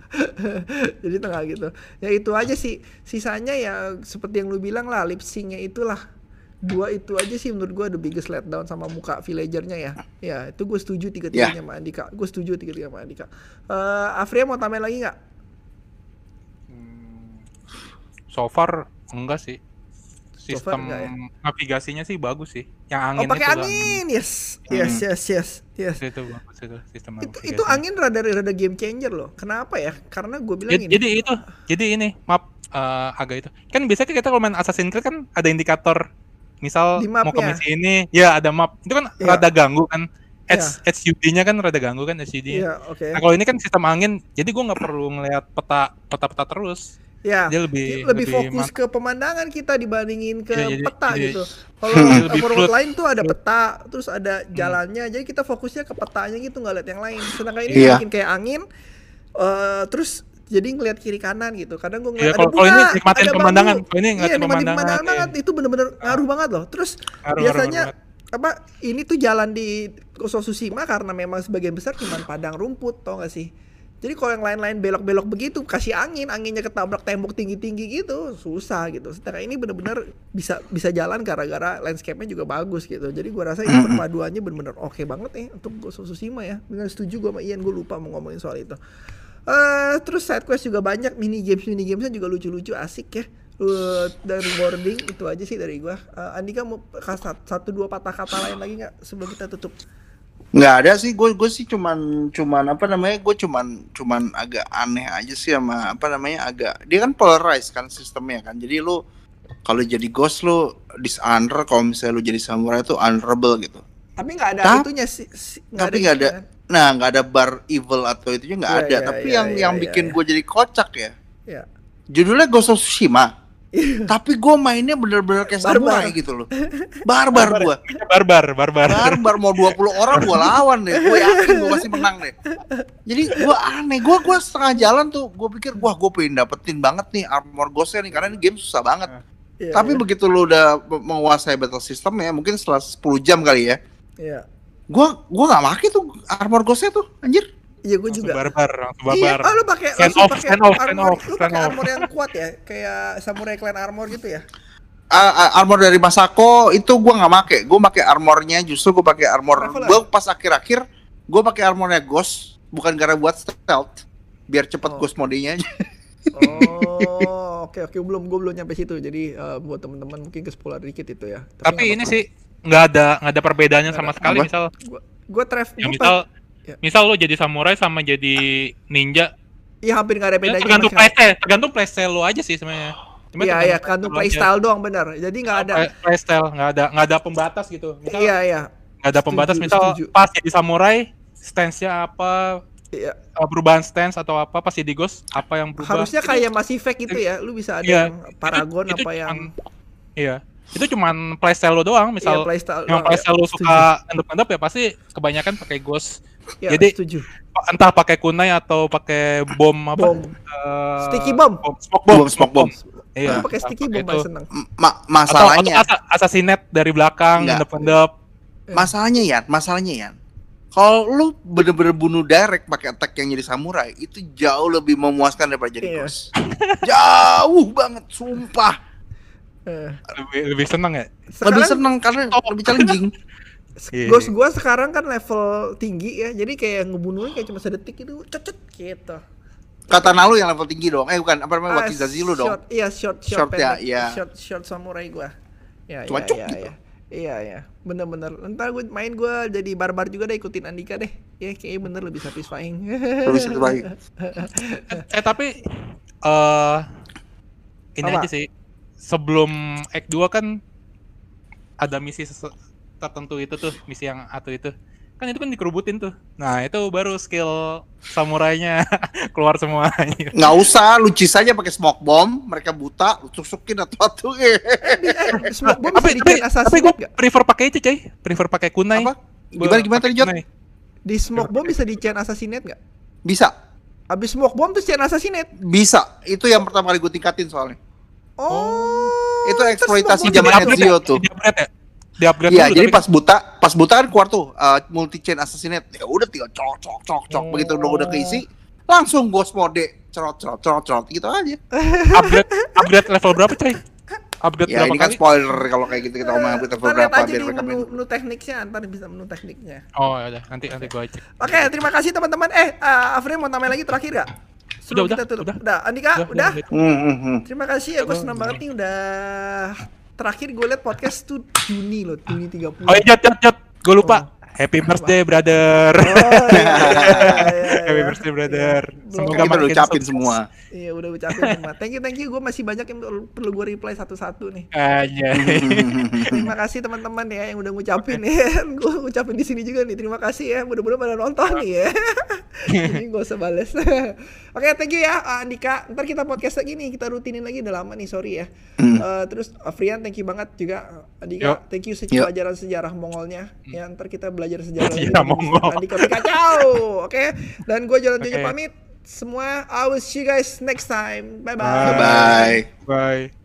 [LAUGHS] Jadi tengah gitu. Ya itu aja sih. Sisanya ya seperti yang lu bilang lah lip sync-nya itulah. Dua itu aja sih menurut gua the biggest letdown sama muka villagernya ya. Ya itu gue setuju tiga-tiganya sama Andika. Gue setuju tiga-tiga sama Andika. Eh Afria mau tambahin lagi nggak? So far enggak sih. So far Sistem enggak ya? navigasinya sih bagus sih. Yang Oh angin pakai itu loh, angin, yes, yes, Hmm. yes, yes, yes. Itu, itu bagus itu sistem Itu itu angin rada rada game changer loh. Kenapa ya? Karena gue bilang Jadi, ini. jadi itu, jadi ini map eh, agak itu. Kan biasanya kita kalau main Assassin's Creed kan ada indikator misal Di mau ke mapnya. misi ini, ya ada map. Itu kan Iya. rada ganggu kan. H, HUD-nya kan rada ganggu kan HUD-nya. Iya, oke. Nah kalau ini kan sistem angin, jadi gua nggak perlu ngelihat peta peta-peta terus. Ya, Dia lebih lebih, fokus mantap. ke pemandangan kita dibandingin ke Iya, jadi- peta jadi- gitu. [LAUGHS] Kalau Lebih overworld lain tuh ada peta, terus ada jalannya. Jadi kita fokusnya ke petanya gitu, nggak lihat yang lain. Sedangkan ini Iya. bikin kayak angin, eh terus jadi ngelihat kiri kanan gitu. Kadang gue Iya, ngeliat kalau- ada kalau ini bunga, nikmatin ada pemandangan. Kalau ini iya, nikmatin nikmatin pemandangan, pemandangan iya. banget. Itu bener-bener ngaruh banget loh. Terus Ngaruh, biasanya ngaruh, apa ini tuh jalan di Tsushima karena memang sebagian besar cuma padang rumput, tau gak sih? Jadi kalau yang lain-lain belok-belok begitu kasih angin, anginnya ketabrak tembok tinggi-tinggi gitu, susah gitu. Sedangkan ini bener-bener bisa bisa jalan gara-gara landscape-nya juga bagus gitu. Jadi gua rasa ini perpaduannya bener-bener oke banget nih untuk Ghost of Tsushima ya. Bener setuju gua sama Ian, gua lupa mau ngomongin soal itu. Eh terus side quest juga banyak, mini games mini gamesnya juga lucu-lucu, asik ya. Eh, dan rewarding itu aja sih dari gua. Eh, Andika mau kasih satu dua patah kata lain lagi nggak sebelum kita tutup? Nggak ada sih, gue gue sih cuman cuman apa namanya, gue cuman cuman agak aneh aja sih sama apa namanya agak dia kan polarized kan sistemnya kan, jadi lu kalau jadi ghost lu dishonor, kalau misalnya lu jadi samurai itu honorable gitu. Tapi nggak ada Tap- itunya sih. si- Tapi nggak ada, kan. Nah nggak ada bar evil atau itunya nggak Iya, ada. iya, Tapi iya, yang iya, yang iya, bikin iya. gue jadi kocak ya, Ya. judulnya Ghost of Tsushima, Tapi gue mainnya bener-bener kayak Barbar. samurai gitu loh. Barbar gue. Barbar, barbar. Barbar mau 20 orang gue lawan deh. Gue yakin gue pasti menang deh. Jadi gue aneh. Gue gua setengah jalan tuh. Gue pikir wah gue pengen dapetin banget nih armor ghostnya nih karena ini game susah banget. Iya, Tapi iya. begitu lu udah menguasai battle system ya mungkin setelah 10 jam kali ya. Iya. Gua gua nggak make tuh armor ghostnya tuh anjir. Iya, gue Langsung juga. Barbar, langsung Iya, barbar. oh, lu pakai Stand langsung off, pakai stand off, stand armor, off, lu stand pakai off. armor yang kuat ya, kayak samurai clan armor gitu ya. A- armor dari Masako itu gua nggak make. Gua pakai armornya justru gua pakai armor. Traveler. Gua pas akhir-akhir gua pakai armornya Ghost bukan karena buat stealth biar cepet Oh. Ghost modenya aja. Oh, oke oke belum gue belum nyampe situ. Jadi eh, buat teman-teman mungkin ke spoiler dikit itu ya. Tapi ini sih nggak ada nggak ada perbedaannya sama sekali Apa? misal gue gue traf ya misal Ya. misal lo jadi samurai sama jadi ninja Iya hampir nggak ada ya bedanya. tergantung sama sekali. playstyle tergantung playstyle lo aja sih sebenarnya Cuma Iya iya aja. playstyle doang benar. Jadi nggak ada. Play- playstyle nggak ada nggak ada pembatas gitu misal Iya iya nggak ada pembatas misal setuju. pas jadi samurai stance-nya apa iya. uh, perubahan stance atau apa pas jadi ghost apa yang berubah Harusnya Itu- kayak masih fake gitu ya. Lu bisa ada Iya, yang paragon itu apa yang iya itu cuman playstyle lo doang iya, misal playstyle. yang doang, playstyle ya. lo suka endap-endap ya pasti kebanyakan pakai ghost. Iya, jadi- setuju. entah pakai kunai atau pakai bom apa Bom. eh, Sticky bomb. smoke bomb Bom, smoke bomb. iya pakai sticky bomb itu. seneng. Ma- atau, masalahnya atau asa- assassinate dari belakang Enggak. endap-endap masalahnya ya, masalahnya ya. Kalau lu bener-bener bunuh direct pakai attack yang jadi samurai itu jauh lebih memuaskan daripada jadi Iya. Ghost. jauh banget, sumpah. Eh, lebih lebih seneng ya lebih Sekarang seneng karena lebih challenging. [LAUGHS] Iya. Ghost gua sekarang kan level tinggi ya. Jadi kayak ngebunuhnya kayak cuma sedetik gitu, cecet gitu. Kata Nalu yang level tinggi dong. Eh bukan, apa namanya Ah, Wakizazi lu dong. short- Iya, short short, Short ya, iya. Short short samurai gua. Ya, Cuma iya, cuk iya, gitu. iya. Iya, iya. Bener-bener. Ntar gue main gua jadi barbar juga deh ikutin Andika deh. Ya kayaknya bener lebih satisfying. [LAUGHS] Lebih satisfying. [LAUGHS] eh tapi eh ini Apa? aja sih sebelum Act 2 kan ada misi tertentu itu tuh misi yang atau itu kan itu kan dikerubutin tuh nah itu baru skill samurainya [LAUGHS] keluar semua Nggak usah, lu cheese aja pakai smoke bomb, mereka buta, lu tusukin atau-atau. Eh, Eh, Smoke bomb tapi bisa tapi, tapi gue prefer pakai itu coy prefer pakai kunai Apa? Gimana gimana tadi Jot? Di smoke bomb bisa di chain assassinate gak? Bisa, Abis smoke bomb tuh chain assassinate. bisa. Itu yang pertama kali gue tingkatin soalnya. Oh. Itu eksploitasi zaman Ezio ya? tuh. Di-upgrade ya? Di-upgrade Iya, dulu, jadi tapi- pas buta, pas buta kan keluar tuh multi chain assassinate. Ya udah tinggal cok cok cok cok begitu udah udah keisi, langsung ghost mode cerot cerot cerot cerot gitu aja. upgrade upgrade level berapa coy? Upgrade Ya berapa ini kan kali? spoiler kalau kayak gitu kita ngomong upgrade lihat berapa aja biar di mereka menu, menu tekniknya, ntar bisa menu tekniknya. Oh ya udah nanti nanti gua cek. Oke, terima kasih teman-teman. Eh, uh, Afri mau tambahin lagi terakhir gak? Sebelum Udah, kita udah, tutup. udah. Udah, Andika, udah. Hmm, hmm, hmm. Terima kasih ya, gue Udah, senang udah. banget nih udah terakhir gue liat podcast tuh Juni loh, Juni 30. Oh iya, jat jat. Gue lupa. Oh. Happy birthday, brother. Oh, [LAUGHS] iya, iya, iya, Happy iya. birthday, brother. Iya, Semoga Kita udah makin ucapin semua. Iya, udah ucapin semua. Thank you, thank you. Gue masih banyak yang perlu- gue reply satu-satu nih. Aja. [LAUGHS] Terima kasih teman-teman ya yang udah ngucapin ya. [LAUGHS] gue ngucapin di sini juga nih. Terima kasih ya. Mudah-mudahan pada nonton nih ya. Jadi gak usah bales. Oke, thank you ya uh, Andika. Ntar kita podcast lagi nih. Kita rutinin lagi udah lama nih, sorry ya. Uh, terus Afrian, thank you banget juga. Andika, Yuk. thank you se- Yuk. pelajaran sejarah Mongolnya. Ya, ntar kita belajar sejarah lagi. Sejarah Mongol. Andika kacau. Oke. Dan gue jalan Oke. pamit. Semua, I will see you guys next time. Bye-bye. Bye. Bye. Bye.